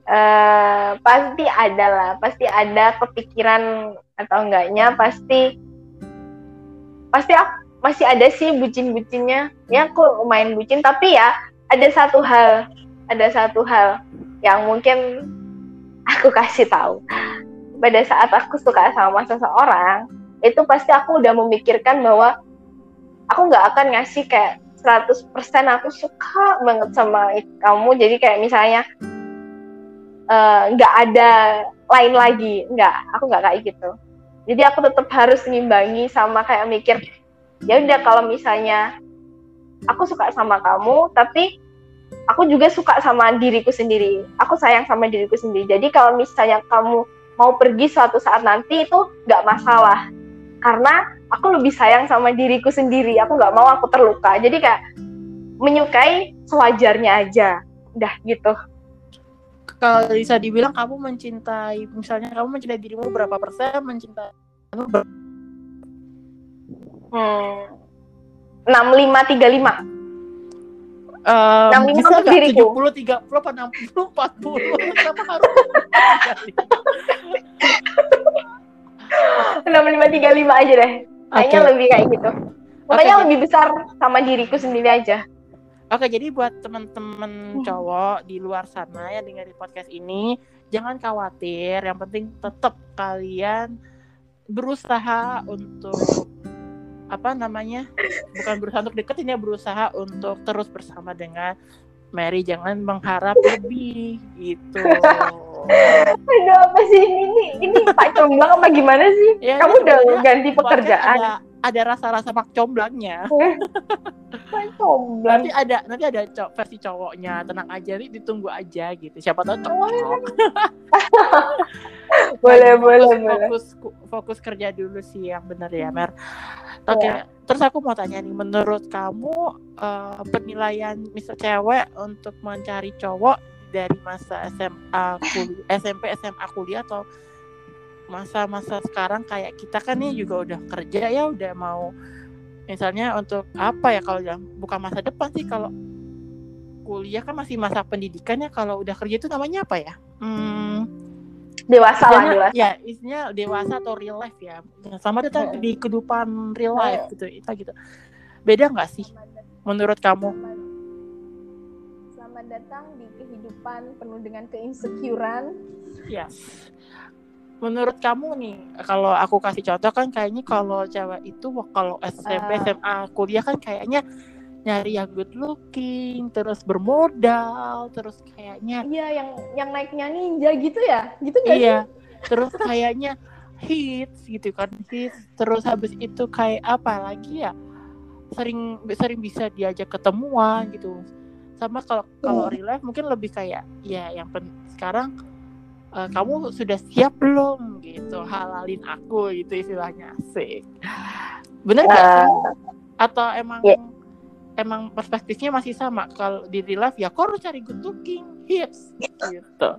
Eh pasti ada lah, pasti ada kepikiran atau enggaknya, pasti pasti aku, masih ada sih bucin-bucinnya. Ya aku lumayan bucin, tapi ya ada satu hal, ada satu hal yang mungkin aku kasih tahu. Pada saat aku suka sama seseorang, itu pasti aku udah memikirkan bahwa aku nggak akan ngasih kayak 100% aku suka banget sama kamu. Jadi kayak misalnya eh, nggak ada lain lagi nggak aku nggak kayak gitu jadi aku tetap harus ngimbangi sama kayak mikir ya udah kalau misalnya aku suka sama kamu tapi aku juga suka sama diriku sendiri. Aku sayang sama diriku sendiri. Jadi kalau misalnya kamu mau pergi suatu saat nanti itu nggak masalah. Karena aku lebih sayang sama diriku sendiri. Aku nggak mau aku terluka. Jadi kayak menyukai sewajarnya aja. Udah gitu. Kalau bisa dibilang kamu mencintai, misalnya kamu mencintai dirimu berapa persen, mencintai kamu ber... Hmm. 6535 Um, nah, bisa nggak diriku. 70, 30, apa 60, puluh Kenapa harus? enam lima tiga lima aja deh kayaknya okay. lebih kayak gitu makanya okay. lebih besar sama diriku sendiri aja oke jadi buat teman-teman hmm. cowok di luar sana yang dengerin podcast ini jangan khawatir yang penting tetap kalian berusaha untuk apa namanya? Bukan berusaha untuk deketin ya, berusaha untuk terus bersama dengan Mary jangan mengharap lebih gitu. Aduh apa sih ini? Ini Pak Comblang apa gimana sih? Ya, Kamu udah sebenarnya ganti pekerjaan. Ada, ada rasa-rasa mak comblangnya. Pak Comblang. Nanti ada nanti ada co- versi cowoknya. Tenang aja, nih ditunggu aja gitu. Siapa tahu cocok. Boleh, Lagi boleh, fokus, boleh. Fokus fokus kerja dulu sih yang benar ya, Mer. Oke, terus aku mau tanya nih, menurut kamu eh, penilaian misal cewek untuk mencari cowok dari masa SMA, kul- SMP, SMA, kuliah atau masa-masa sekarang kayak kita kan nih juga udah kerja ya, udah mau misalnya untuk apa ya kalau yang bukan masa depan sih kalau kuliah kan masih masa pendidikan ya kalau udah kerja itu namanya apa ya? Hmm, Dewasa lah, dewasa. ya isinya dewasa atau real life ya sama datang Hmm. di kehidupan real life gitu itu gitu beda nggak sih menurut kamu Selamat datang di kehidupan penuh dengan keinsecurean. yes menurut kamu nih kalau aku kasih contoh kan kayaknya kalau cewek itu kalau SMP Ah. SMA kuliah kan kayaknya nyari yang good looking terus bermodal terus kayaknya Iya, yang yang naiknya ninja gitu ya? Gitu sih? iya terus kayaknya hits gitu kan hits terus habis itu kayak apa lagi ya sering sering bisa diajak ketemuan gitu sama kalau kalau real life mungkin lebih kayak ya yang pen, sekarang eh, kamu sudah siap belum gitu halalin aku gitu istilahnya asik bener gak Ah. sih atau emang Ya. emang perspektifnya masih sama kalau di real life ya kok harus cari good looking hits gitu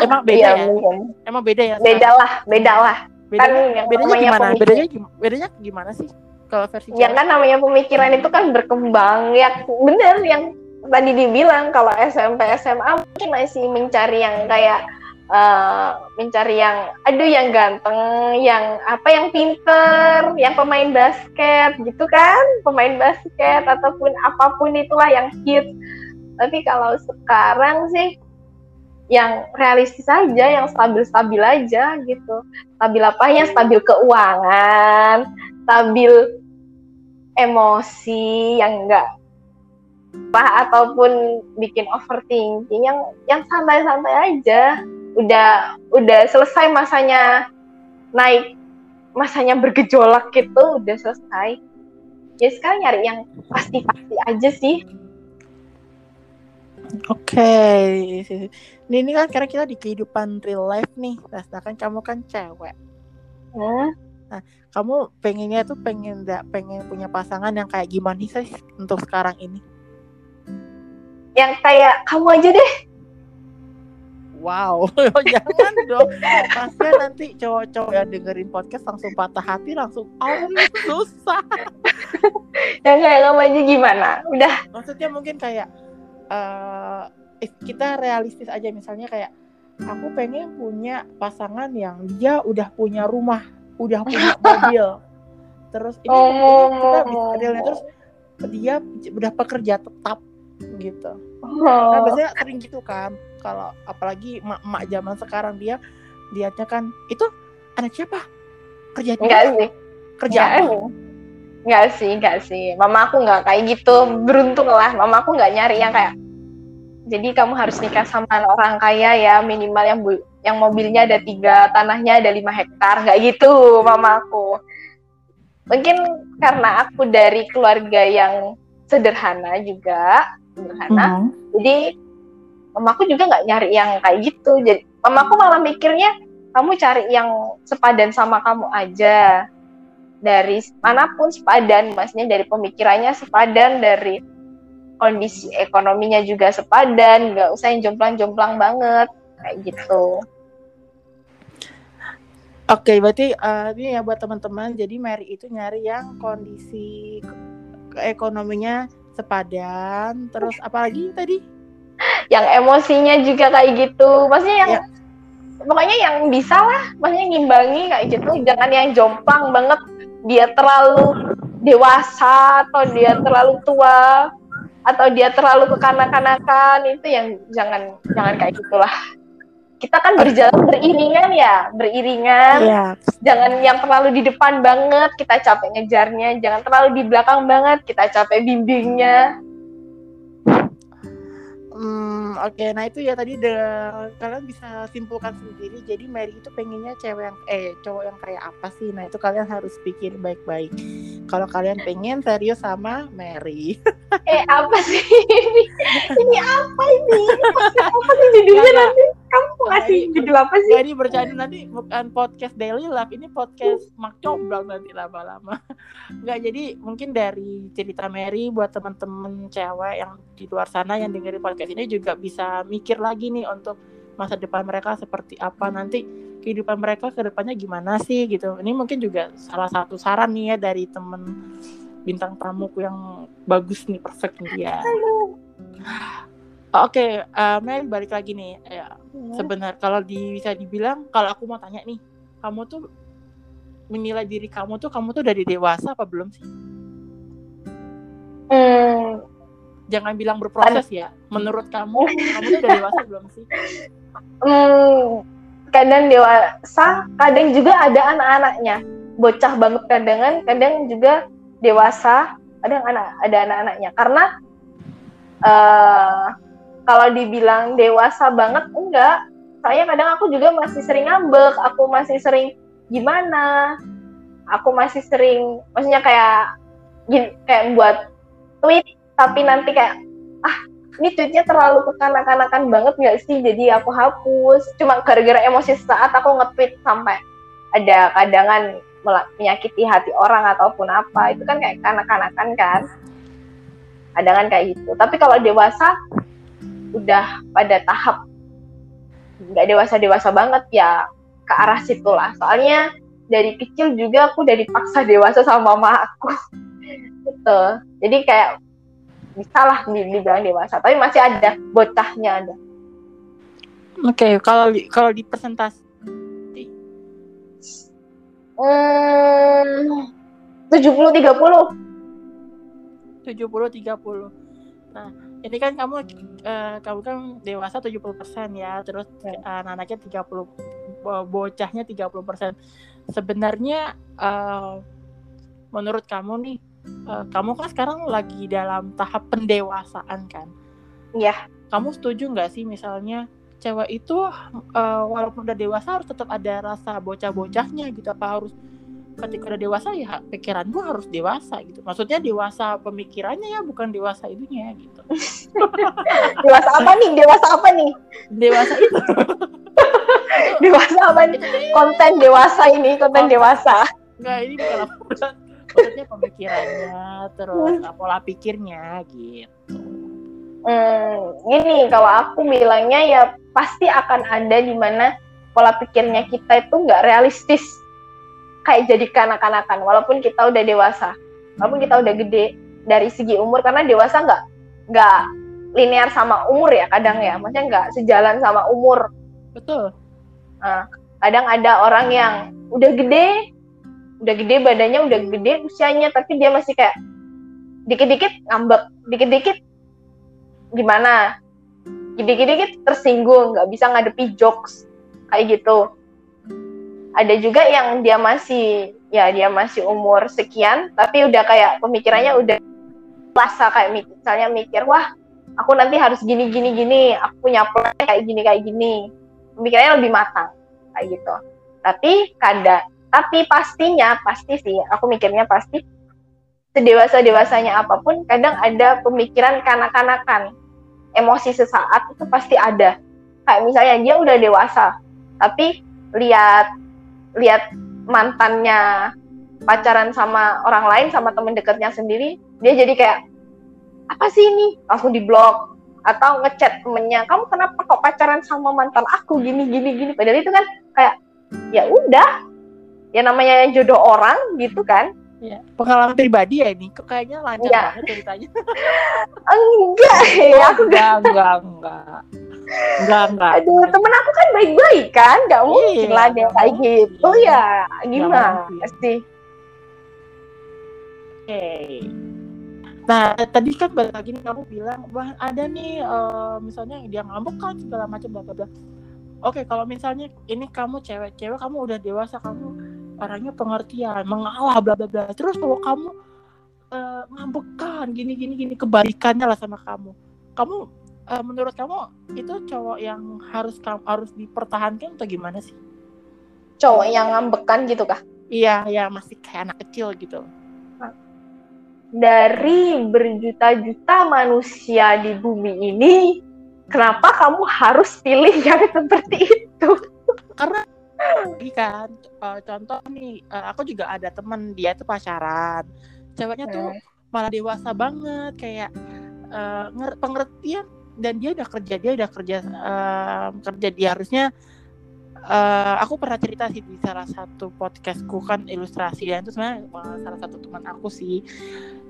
emang beda Iya, ya mungkin. emang beda ya Beda lah, beda lah. bedanya, kan yang gimana bedanya bedanya gimana sih kalau versi Ya cewek? kan namanya pemikiran itu kan berkembang. Ya bener yang tadi dibilang kalau SMP SMA mungkin masih mencari yang kayak eh, mencari yang aduh yang ganteng, yang apa yang pinter, yang pemain basket gitu kan, pemain basket ataupun apa pun itulah yang hit. Tapi kalau sekarang sih yang realistis aja, yang stabil-stabil aja gitu. Stabil apanya? Stabil keuangan, stabil emosi yang enggak apa ataupun bikin overthinking yang yang santai-santai aja udah udah selesai masanya naik masanya bergejolak gitu udah selesai. Ya sekarang nyari yang pasti-pasti aja sih. Oke, ini, ini kan karena kita di kehidupan real life nih, nah sedangkan kamu kan cewek, Hmm. kamu pengennya tuh pengen nggak pengen punya pasangan yang kayak gimana sih untuk sekarang ini? yang kayak kamu aja deh Wow, jangan dong, pasti nanti cowok-cowok yang dengerin podcast langsung patah hati, langsung oh susah. yang kayak kamu aja gimana? Udah. Maksudnya mungkin kayak eh if kita realistis aja misalnya kayak aku pengen punya pasangan yang dia udah punya rumah udah punya mobil. Terus ini, ini kita bisa realnya terus dia udah pekerja tetap gitu. Oh. nah biasanya sering gitu kan kalau apalagi emak-emak zaman sekarang dia lihatnya kan itu anak siapa kerja di enggak sih kerja Enggak, apa enggak sih, enggak sih. Mama aku enggak kayak gitu. Beruntung lah, mama aku enggak nyari yang kayak jadi kamu harus nikah sama orang kaya ya minimal yang bu- yang mobilnya ada tiga, tanahnya ada lima hektar, enggak gitu mama aku. Mungkin karena aku dari keluarga yang sederhana juga, sederhana. Mhm. Jadi mamaku juga nggak nyari yang kayak gitu. Jadi mamaku malah mikirnya kamu cari yang sepadan sama kamu aja. Dari mana pun sepadan, maksudnya dari pemikirannya sepadan, dari kondisi ekonominya juga sepadan, nggak usah yang jomplang-jomplang banget kayak gitu. Oke, berarti eh, ini ya buat teman-teman. Jadi Mary itu nyari yang kondisi ekonominya sepadan. Terus apalagi tadi? Yang emosinya juga kayak gitu, maksudnya yang Ya. pokoknya yang bisa lah, maksudnya ngimbangi kayak gitu. Jangan yang jomplang banget, dia terlalu dewasa atau dia terlalu tua atau dia terlalu kekanak-kanakan itu yang jangan jangan kayak gitulah. Kita kan berjalan beriringan ya, beriringan. Iya. Jangan yang terlalu di depan banget, kita capek ngejarnya. Jangan terlalu di belakang banget, kita capek bimbingnya. Hmm, oke. Nah itu ya tadi de, kalian bisa simpulkan sendiri. Jadi Mary itu pengennya cewek yang eh cowok yang kayak apa sih? Nah itu kalian harus pikir baik-baik. Kalau kalian pengen serius sama Mary. eh apa sih ini? Ini apa ini? Apa sih judulnya nanti? Kamu ngasih judul apa sih? Jadi bercanda nanti bukan podcast daily life, ini podcast mak comblang nanti lama-lama. Enggak jadi mungkin dari cerita Mary buat teman-teman cewek yang di luar sana yang dengerin podcast ini juga bisa mikir lagi nih untuk masa depan mereka seperti apa nanti kehidupan mereka ke depannya gimana sih gitu. Ini mungkin juga salah satu saran nih ya dari temen bintang tamuku yang bagus nih perfect nih ya. Oke, okay, uh, Mel balik lagi nih. Ya, hmm. Sebenarnya kalau di, bisa dibilang kalau aku mau tanya nih, kamu tuh menilai diri kamu tuh kamu tuh dari dewasa apa belum sih? Hmm, jangan bilang berproses ya. Menurut kamu, kamu udah dewasa belum sih? Hmm, kadang dewasa, kadang juga ada anak-anaknya. Bocah banget kadangan, kadang juga dewasa, kadang anak ada anak-anaknya. Karena uh, kalau dibilang dewasa banget enggak, saya kadang aku juga masih sering ngambek, aku masih sering gimana, aku masih sering, maksudnya kayak kayak buat tweet tapi nanti kayak ah ini tweetnya terlalu kekanak-kanakan banget nggak sih? Jadi aku hapus. Cuma gara-gara emosi saat aku nge-tweet sampai ada kadangan menyakiti hati orang ataupun apa itu kan kayak kanak-kanakan kan? Kadangan kayak gitu. Tapi kalau dewasa udah pada tahap nggak dewasa dewasa banget ya ke arah situlah. Soalnya dari kecil juga aku udah dipaksa dewasa sama mama aku. Gitu. Jadi kayak bisa lah dibilang dewasa tapi masih ada bocahnya ada. Oke okay, kalau kalau di presentasi hmm, tujuh puluh tiga puluh. tujuh puluh tiga puluh. Nah ini kan kamu uh, kamu kan dewasa 70% ya terus ya. uh, anaknya 30 bocahnya 30% sebenarnya uh, menurut kamu nih uh, kamu kan sekarang lagi dalam tahap pendewasaan kan? Iya. Kamu setuju nggak sih misalnya cewek itu uh, walaupun udah dewasa harus tetap ada rasa bocah-bocahnya gitu? Apa harus ketika udah dewasa ya pikiran gua harus dewasa gitu? Maksudnya dewasa pemikirannya ya bukan dewasa itunya gitu. dewasa apa nih? Dewasa apa nih? Dewasa itu. dewasa apa nih? Konten dewasa ini, konten oh, dewasa. Enggak, ini bukan maksudnya pemikirannya terus hmm. pola pikirnya gitu. Hmm, gini kalau aku bilangnya ya pasti akan ada di mana pola pikirnya kita itu nggak realistis. Kayak jadi kanak-kanakan walaupun kita udah dewasa walaupun kita udah gede dari segi umur karena dewasa nggak nggak linear sama umur ya kadang ya maksudnya nggak sejalan sama umur. Betul. Nah, kadang ada orang yang udah gede udah gede badannya udah gede usianya tapi dia masih kayak dikit-dikit ngambek dikit-dikit gimana? Dikit-dikit tersinggung nggak bisa ngadepi jokes kayak gitu. Ada juga yang dia masih ya dia masih umur sekian tapi udah kayak pemikirannya udah puasa kayak misalnya mikir wah aku nanti harus gini gini gini aku punya plan kayak gini kayak gini. Pemikirannya lebih matang kayak gitu. Tapi kadang tapi pastinya pasti sih aku mikirnya pasti sedewasa dewasanya apa pun kadang ada pemikiran kanak-kanakan. Emosi sesaat itu pasti ada. Kayak misalnya dia udah dewasa tapi lihat lihat mantannya pacaran sama orang lain sama temen dekatnya sendiri dia jadi kayak apa sih ini? Langsung diblok atau ngechat temennya kamu kenapa kok pacaran sama mantan aku? Gini gini gini. Padahal itu kan kayak ya udah ya namanya jodoh orang gitu kan? Ya, pengalaman pribadi ya ini kok kayaknya lancar ya. banget ceritanya. Enggak ya aku enggak enggak enggak. Enggak enggak. Aduh temen aku kan baik-baik kan? Nggak iya, mungkin lah dia kayak gitu. ya gimana pasti oke. Okay. Nah, tadi kan balik lagi nih kamu bilang, wah ada nih uh, misalnya dia ngambek kan segala macam bla bla bla. Oke, kalau misalnya ini kamu cewek-cewek kamu udah dewasa, kamu orangnya pengertian mengalah bla bla bla. Terus kalau kamu uh, ngambekan gini gini gini kebalikannya lah sama kamu. Kamu uh, menurut kamu itu cowok yang harus harus dipertahankan atau gimana sih? Cowok yang ngambekan gitu kah? Iya ya masih kayak anak kecil gitu. Dari berjuta-juta manusia di bumi ini kenapa kamu harus pilih yang seperti itu? Karena kan? Uh, contoh nih uh, aku juga ada temen dia tuh pacaran. Ceweknya tuh hmm. malah dewasa banget kayak uh, pengertian dan dia udah kerja dia udah kerja uh, kerja dia. Harusnya uh, aku pernah cerita sih di salah satu podcastku kan ilustrasi dan itu sebenarnya salah satu teman aku sih.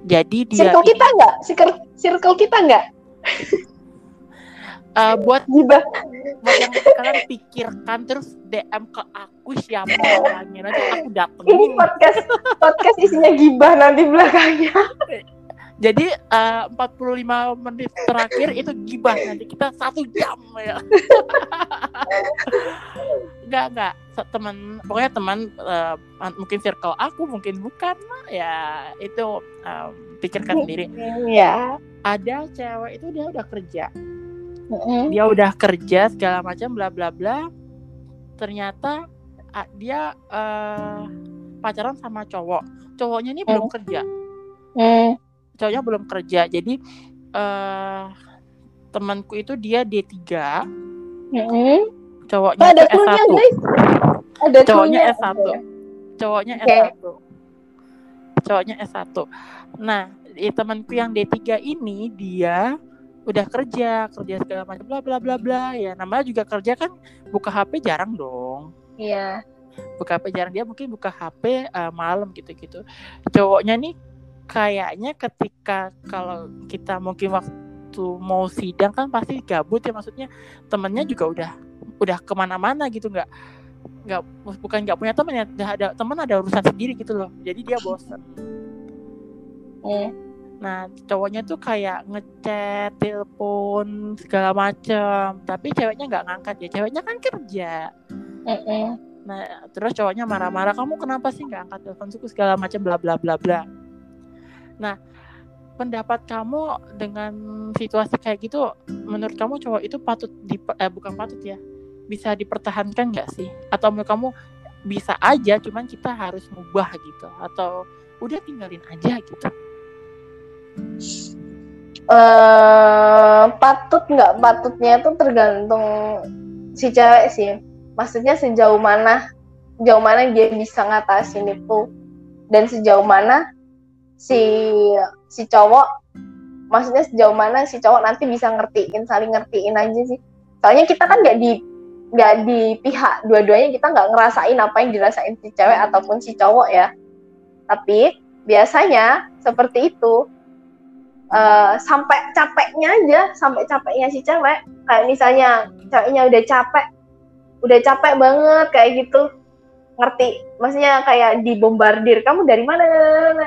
Jadi dia circle kita nggak? Circle circle kita nggak uh, buat gibah buat yang kalian pikirkan terus DM ke aku siapa orangnya. Nanti aku dateng. Ini podcast podcast isinya gibah nanti belakangnya. Jadi uh, 45 menit terakhir itu gibah nanti. Kita satu jam ya. Enggak enggak teman pokoknya teman uh, mungkin circle aku mungkin bukan ya itu um, pikirkan sendiri. Ya ada cewek itu dia udah kerja mm-hmm. dia udah kerja segala macam bla bla bla ternyata uh, dia uh, pacaran sama cowok cowoknya ini mm. belum kerja mm. cowoknya belum kerja jadi uh, temanku itu dia D3 mm-hmm. cowoknya oh, ada S1 guys. ada cowoknya S1 cowoknya okay. S1 cowoknya S1 nah temanku yang D3 ini dia udah kerja kerja segala macam bla bla bla bla. Ya namanya juga kerja kan buka HP jarang dong. Iya. Buka HP jarang dia mungkin buka HP uh, eh, malam gitu gitu cowoknya nih kayaknya ketika kalau kita mungkin waktu mau sidang kan pasti gabut ya maksudnya temennya juga udah udah ke mana-mana gitu nggak nggak bukan nggak punya temen ya ada teman ada urusan sendiri gitu loh. Jadi dia bosan mm Nah, cowoknya tuh kayak ngechat, telepon segala macem, tapi ceweknya nggak ngangkat ya. Ceweknya kan kerja. Mm -mm. Nah, terus cowoknya marah-marah, kamu kenapa sih nggak angkat telepon suku segala macam bla bla bla bla. Nah, pendapat kamu dengan situasi kayak gitu, menurut kamu cowok itu patut di eh, bukan patut ya, bisa dipertahankan nggak sih? Atau menurut kamu bisa aja, cuman kita harus mubah gitu? Atau udah tinggalin aja gitu? Uh, patut nggak? Patutnya itu tergantung si cewek sih. Maksudnya sejauh mana sejauh mana dia bisa ngatasin itu. Dan sejauh mana si si cowok maksudnya sejauh mana si cowok nanti bisa ngertiin saling ngertiin aja sih. Soalnya kita kan nggak di nggak di pihak dua-duanya kita nggak ngerasain apa yang dirasain si cewek ataupun si cowok ya. Tapi biasanya seperti itu uh, sampai capeknya aja sampai capeknya si cewek. Kayak misalnya ceweknya udah capek udah capek banget kayak gitu. Ngerti? Maksudnya kayak dibombardir kamu dari mana?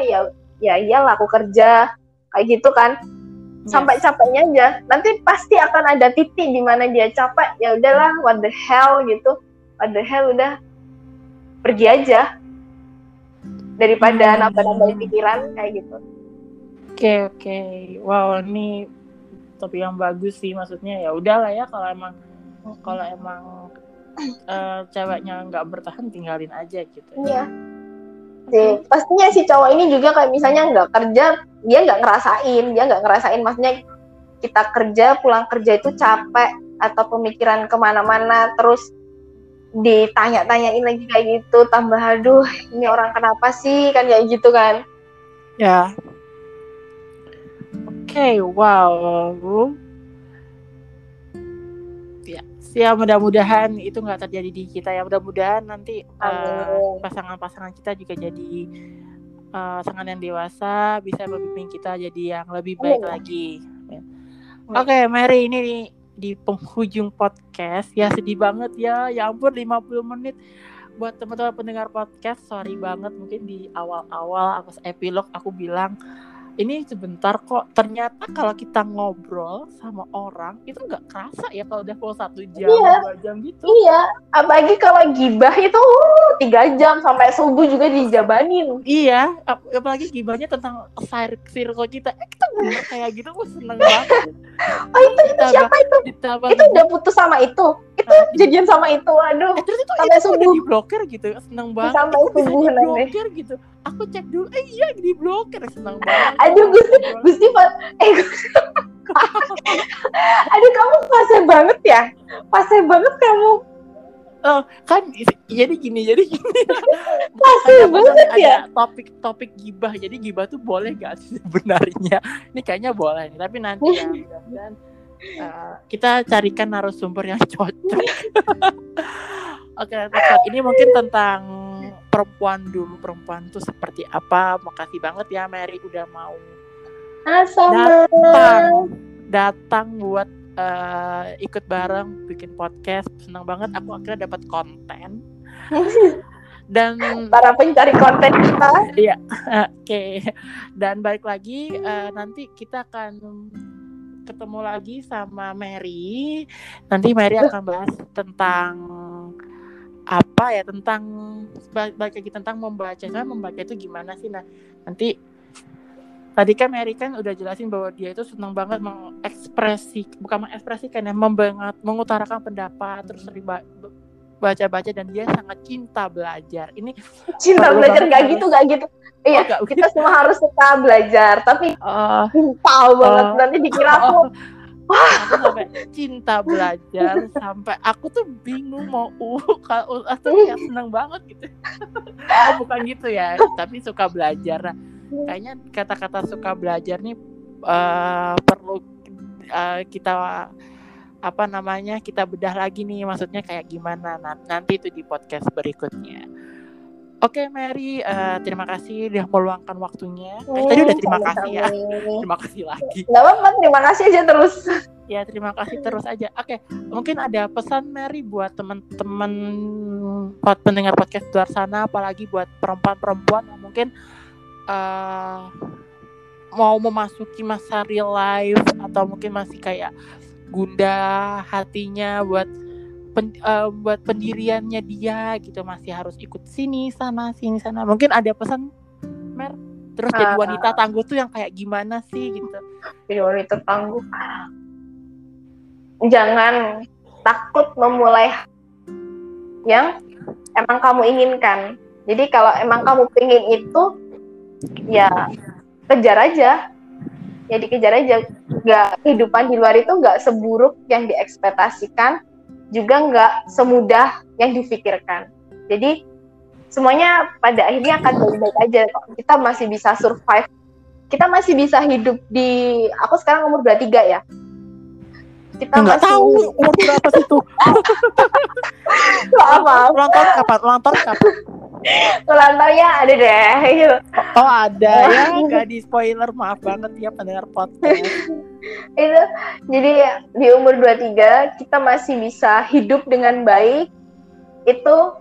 Ya ya iyalah aku kerja. Kayak gitu kan. Sampai capeknya aja. Nanti pasti akan ada titik di mana dia capek. Ya udahlah what the hell gitu. What the hell udah. Pergi aja. Daripada hmm. nambah-nambahin pikiran kayak gitu Oke oke, wow ini topik yang bagus sih maksudnya ya udahlah ya kalau emang kalau emang uh, ceweknya nggak bertahan tinggalin aja gitu. Iya. Sih, pastinya si cowok ini juga kayak misalnya nggak kerja, dia nggak ngerasain, dia nggak ngerasain maksudnya kita kerja pulang kerja itu capek atau pemikiran ke mana-mana terus ditanya-tanyain lagi kayak gitu tambah aduh ini orang kenapa sih? Kan kayak gitu kan. Ya okay, wow. Ya, ya mudah-mudahan itu nggak terjadi di kita ya. Mudah-mudahan nanti uh, pasangan-pasangan kita juga jadi uh, pasangan yang dewasa, bisa membimbing kita jadi yang lebih baik oh. lagi. Oke, okay, Mary ini di penghujung podcast ya sedih banget ya. Ya ampun 50 menit buat teman-teman pendengar podcast sorry banget mungkin di awal-awal aku epilog aku bilang ini sebentar kok ternyata kalau kita ngobrol sama orang itu nggak kerasa ya kalau udah full satu jam Iya. dua jam gitu Iya, apalagi kalau gibah itu uh, tiga jam sampai subuh juga dijabanin. iya ap- apalagi gibahnya tentang cir- circle kita eh, kita bener kayak gitu gue seneng banget Oh itu itu Ditambah- siapa itu? ditambah Itu udah putus sama itu. Itu Ah, jadian sama itu. Aduh, eh, terus itu, sampai itu subuh. diblokir gitu seneng banget Sampai subuh nanti. diblokir gitu aku cek dulu eh iya diblokir seneng banget Aduh, Gusti, Gusti, Pak. Eh. Aduh, kamu fase banget ya. Fase banget kamu. Oh, kan jadi gini jadi gini ada, banget ada ya. topik-topik gibah jadi gibah tuh boleh gak sih sebenarnya ini kayaknya boleh nih tapi nanti ya uh, kita carikan narasumber yang cocok oke teman ini mungkin tentang perempuan dulu perempuan tuh seperti apa? Makasih banget ya Mary udah mau datang. Datang buat uh, ikut bareng bikin podcast. Senang banget aku akhirnya dapat konten. Dan Para pencari konten kita. Oke, dan balik lagi eh, nanti kita akan ketemu lagi sama Mary. Nanti Mary akan bahas tentang apa ya tentang lagi tentang membaca. Saya membaca itu gimana sih? Nah nanti tadi kan Mary kan udah jelasin bahwa dia itu senang banget mengekspresi bukan mengekspresikan ya membanget mengutarakan pendapat terus riba, baca-baca dan dia sangat cinta belajar. Ini Cinta belajar banget gak harus- gitu, gak gitu. Iya, Oh, nggak kita semua harus suka belajar. Tapi eh, cinta banget. Oh. Nanti dikira aku aku sampai cinta belajar sampai aku tuh bingung mau uh kalau uh, tuh kayak seneng banget gitu. Oh bukan gitu ya tapi suka belajar nah, kayaknya kata-kata suka belajar nih eh, perlu eh, kita apa namanya kita bedah lagi nih maksudnya kayak gimana. Nanti itu di podcast berikutnya Oke Mary, eh, terima kasih udah meluangkan waktunya. Eh, tadi udah terima kasih ya. Terima kasih lagi. Gak apa-apa, terima kasih aja terus. Ya terima kasih terus aja. Oke, mungkin ada pesan Mary buat teman-teman buat pendengar podcast luar sana, apalagi buat perempuan-perempuan yang mungkin eh, mau memasuki masa real life atau mungkin masih kayak gundah hatinya buat pen- eh, buat pendiriannya dia gitu masih harus ikut sini sana sini sana. Mungkin ada pesan Mer. Terus jadi Ah. wanita tangguh tuh yang kayak gimana sih gitu. Prioritas tangguh. Jangan takut memulai yang emang kamu inginkan. Jadi kalau emang kamu pengen itu, ya kejar aja. Ya dikejar aja. Gak kehidupan di luar itu nggak seburuk yang diekspektasikan, juga nggak semudah yang difikirkan. Jadi semuanya pada akhirnya akan baik-baik aja kok. Kita masih bisa survive. Kita masih bisa hidup di aku sekarang umur 23 ya. Kita Nggak masih tahu umur berapa sih tuh. maaf, maaf. Ulang tahun kapan? Ulang tahun kapan? Ulang tahunnya ada deh. Oh ada ya, nggak di spoiler maaf banget ya pendengar podcast. Itu jadi di umur 23 kita masih bisa hidup dengan baik. Itu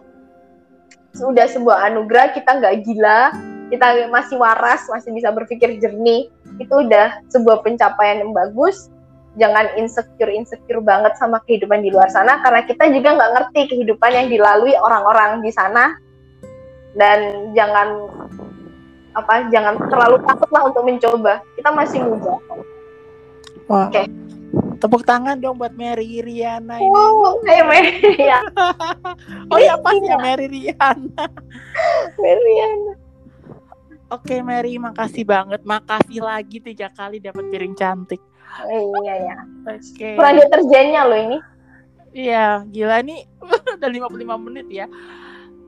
sudah sebuah anugerah kita nggak gila. Kita masih waras masih bisa berpikir jernih. Itu udah sebuah pencapaian yang bagus. Jangan insecure insecure banget sama kehidupan di luar sana karena kita juga nggak ngerti kehidupan yang dilalui orang-orang di sana. Dan jangan apa jangan terlalu takut lah untuk mencoba. Kita masih muda Wah. Oke. Tepuk tangan dong buat Mary Riana ini. Wow, kayak Merian, Oh ya pas ya Mary Riana. Merian. Oke Mary, makasih banget. Makasih lagi tiga kali dapat piring cantik. Iya ya. Oke. Kurang deterjennya loh ini. Iya, gila nih udah 55 menit ya.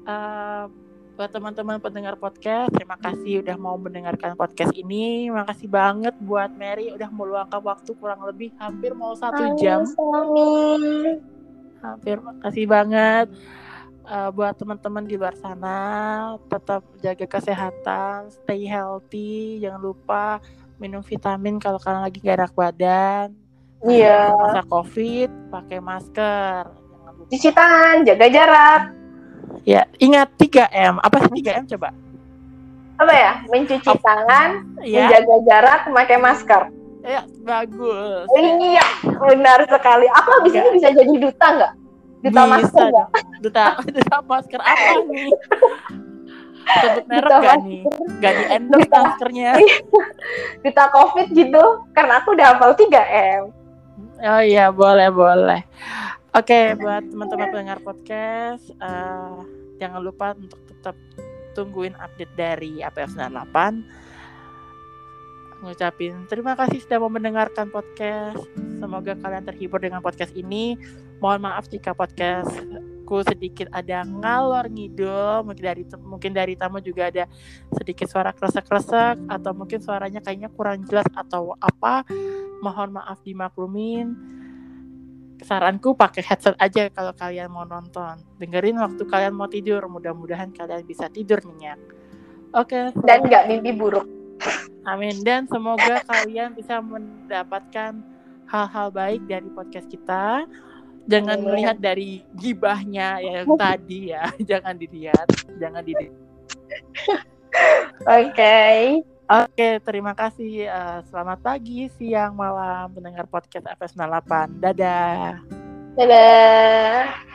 Eh, buat teman-teman pendengar podcast, terima kasih udah mau mendengarkan podcast ini. Makasih banget buat Mary udah meluangkan waktu kurang lebih hampir mau satu jam. Suami. Hampir makasih banget. Eh, buat teman-teman di luar sana, tetap jaga kesehatan, stay healthy, jangan lupa minum vitamin kalau kalian lagi gak enak badan. Iya. Masa covid, pakai masker. Cuci tangan, jaga jarak. Ya, ingat 3M. Apa sih 3M coba? apa ya? Mencuci Ap- tangan ya menjaga jarak memakai masker. Ya bagus. Iya benar sekali. Aku habis ini bisa jadi duta nggak? Duta Bisa. masker nggak? Duta duta masker apa nih? Sebut merek Duta gak nih? gak di endorse Duta. maskernya. Duta covid gitu karena aku udah hafal 3 m. Oh iya boleh boleh oke buat teman-teman pendengar podcast eh, jangan lupa untuk tetap tungguin update dari APF 98 ngucapin terima kasih sudah mau mendengarkan podcast. Semoga kalian terhibur dengan podcast ini. Mohon maaf jika podcastku sedikit ada ngalor ngidul. Mungkin dari mungkin dari tamu juga ada sedikit suara kresek-kresek atau mungkin suaranya kayaknya kurang jelas atau apa. Mohon maaf dimaklumin saranku pakai headset aja kalau kalian mau nonton dengerin waktu kalian mau tidur mudah-mudahan kalian bisa tidur nyenyak oke dan nggak mimpi buruk Amin dan semoga kalian bisa mendapatkan hal-hal baik dari podcast kita. Jangan Amin. melihat dari gibahnya yang tadi ya, jangan dilihat, jangan dilihat. oke Oke, terima kasih. Eh, selamat pagi, siang, malam mendengar podcast FS98. Dadah. dadah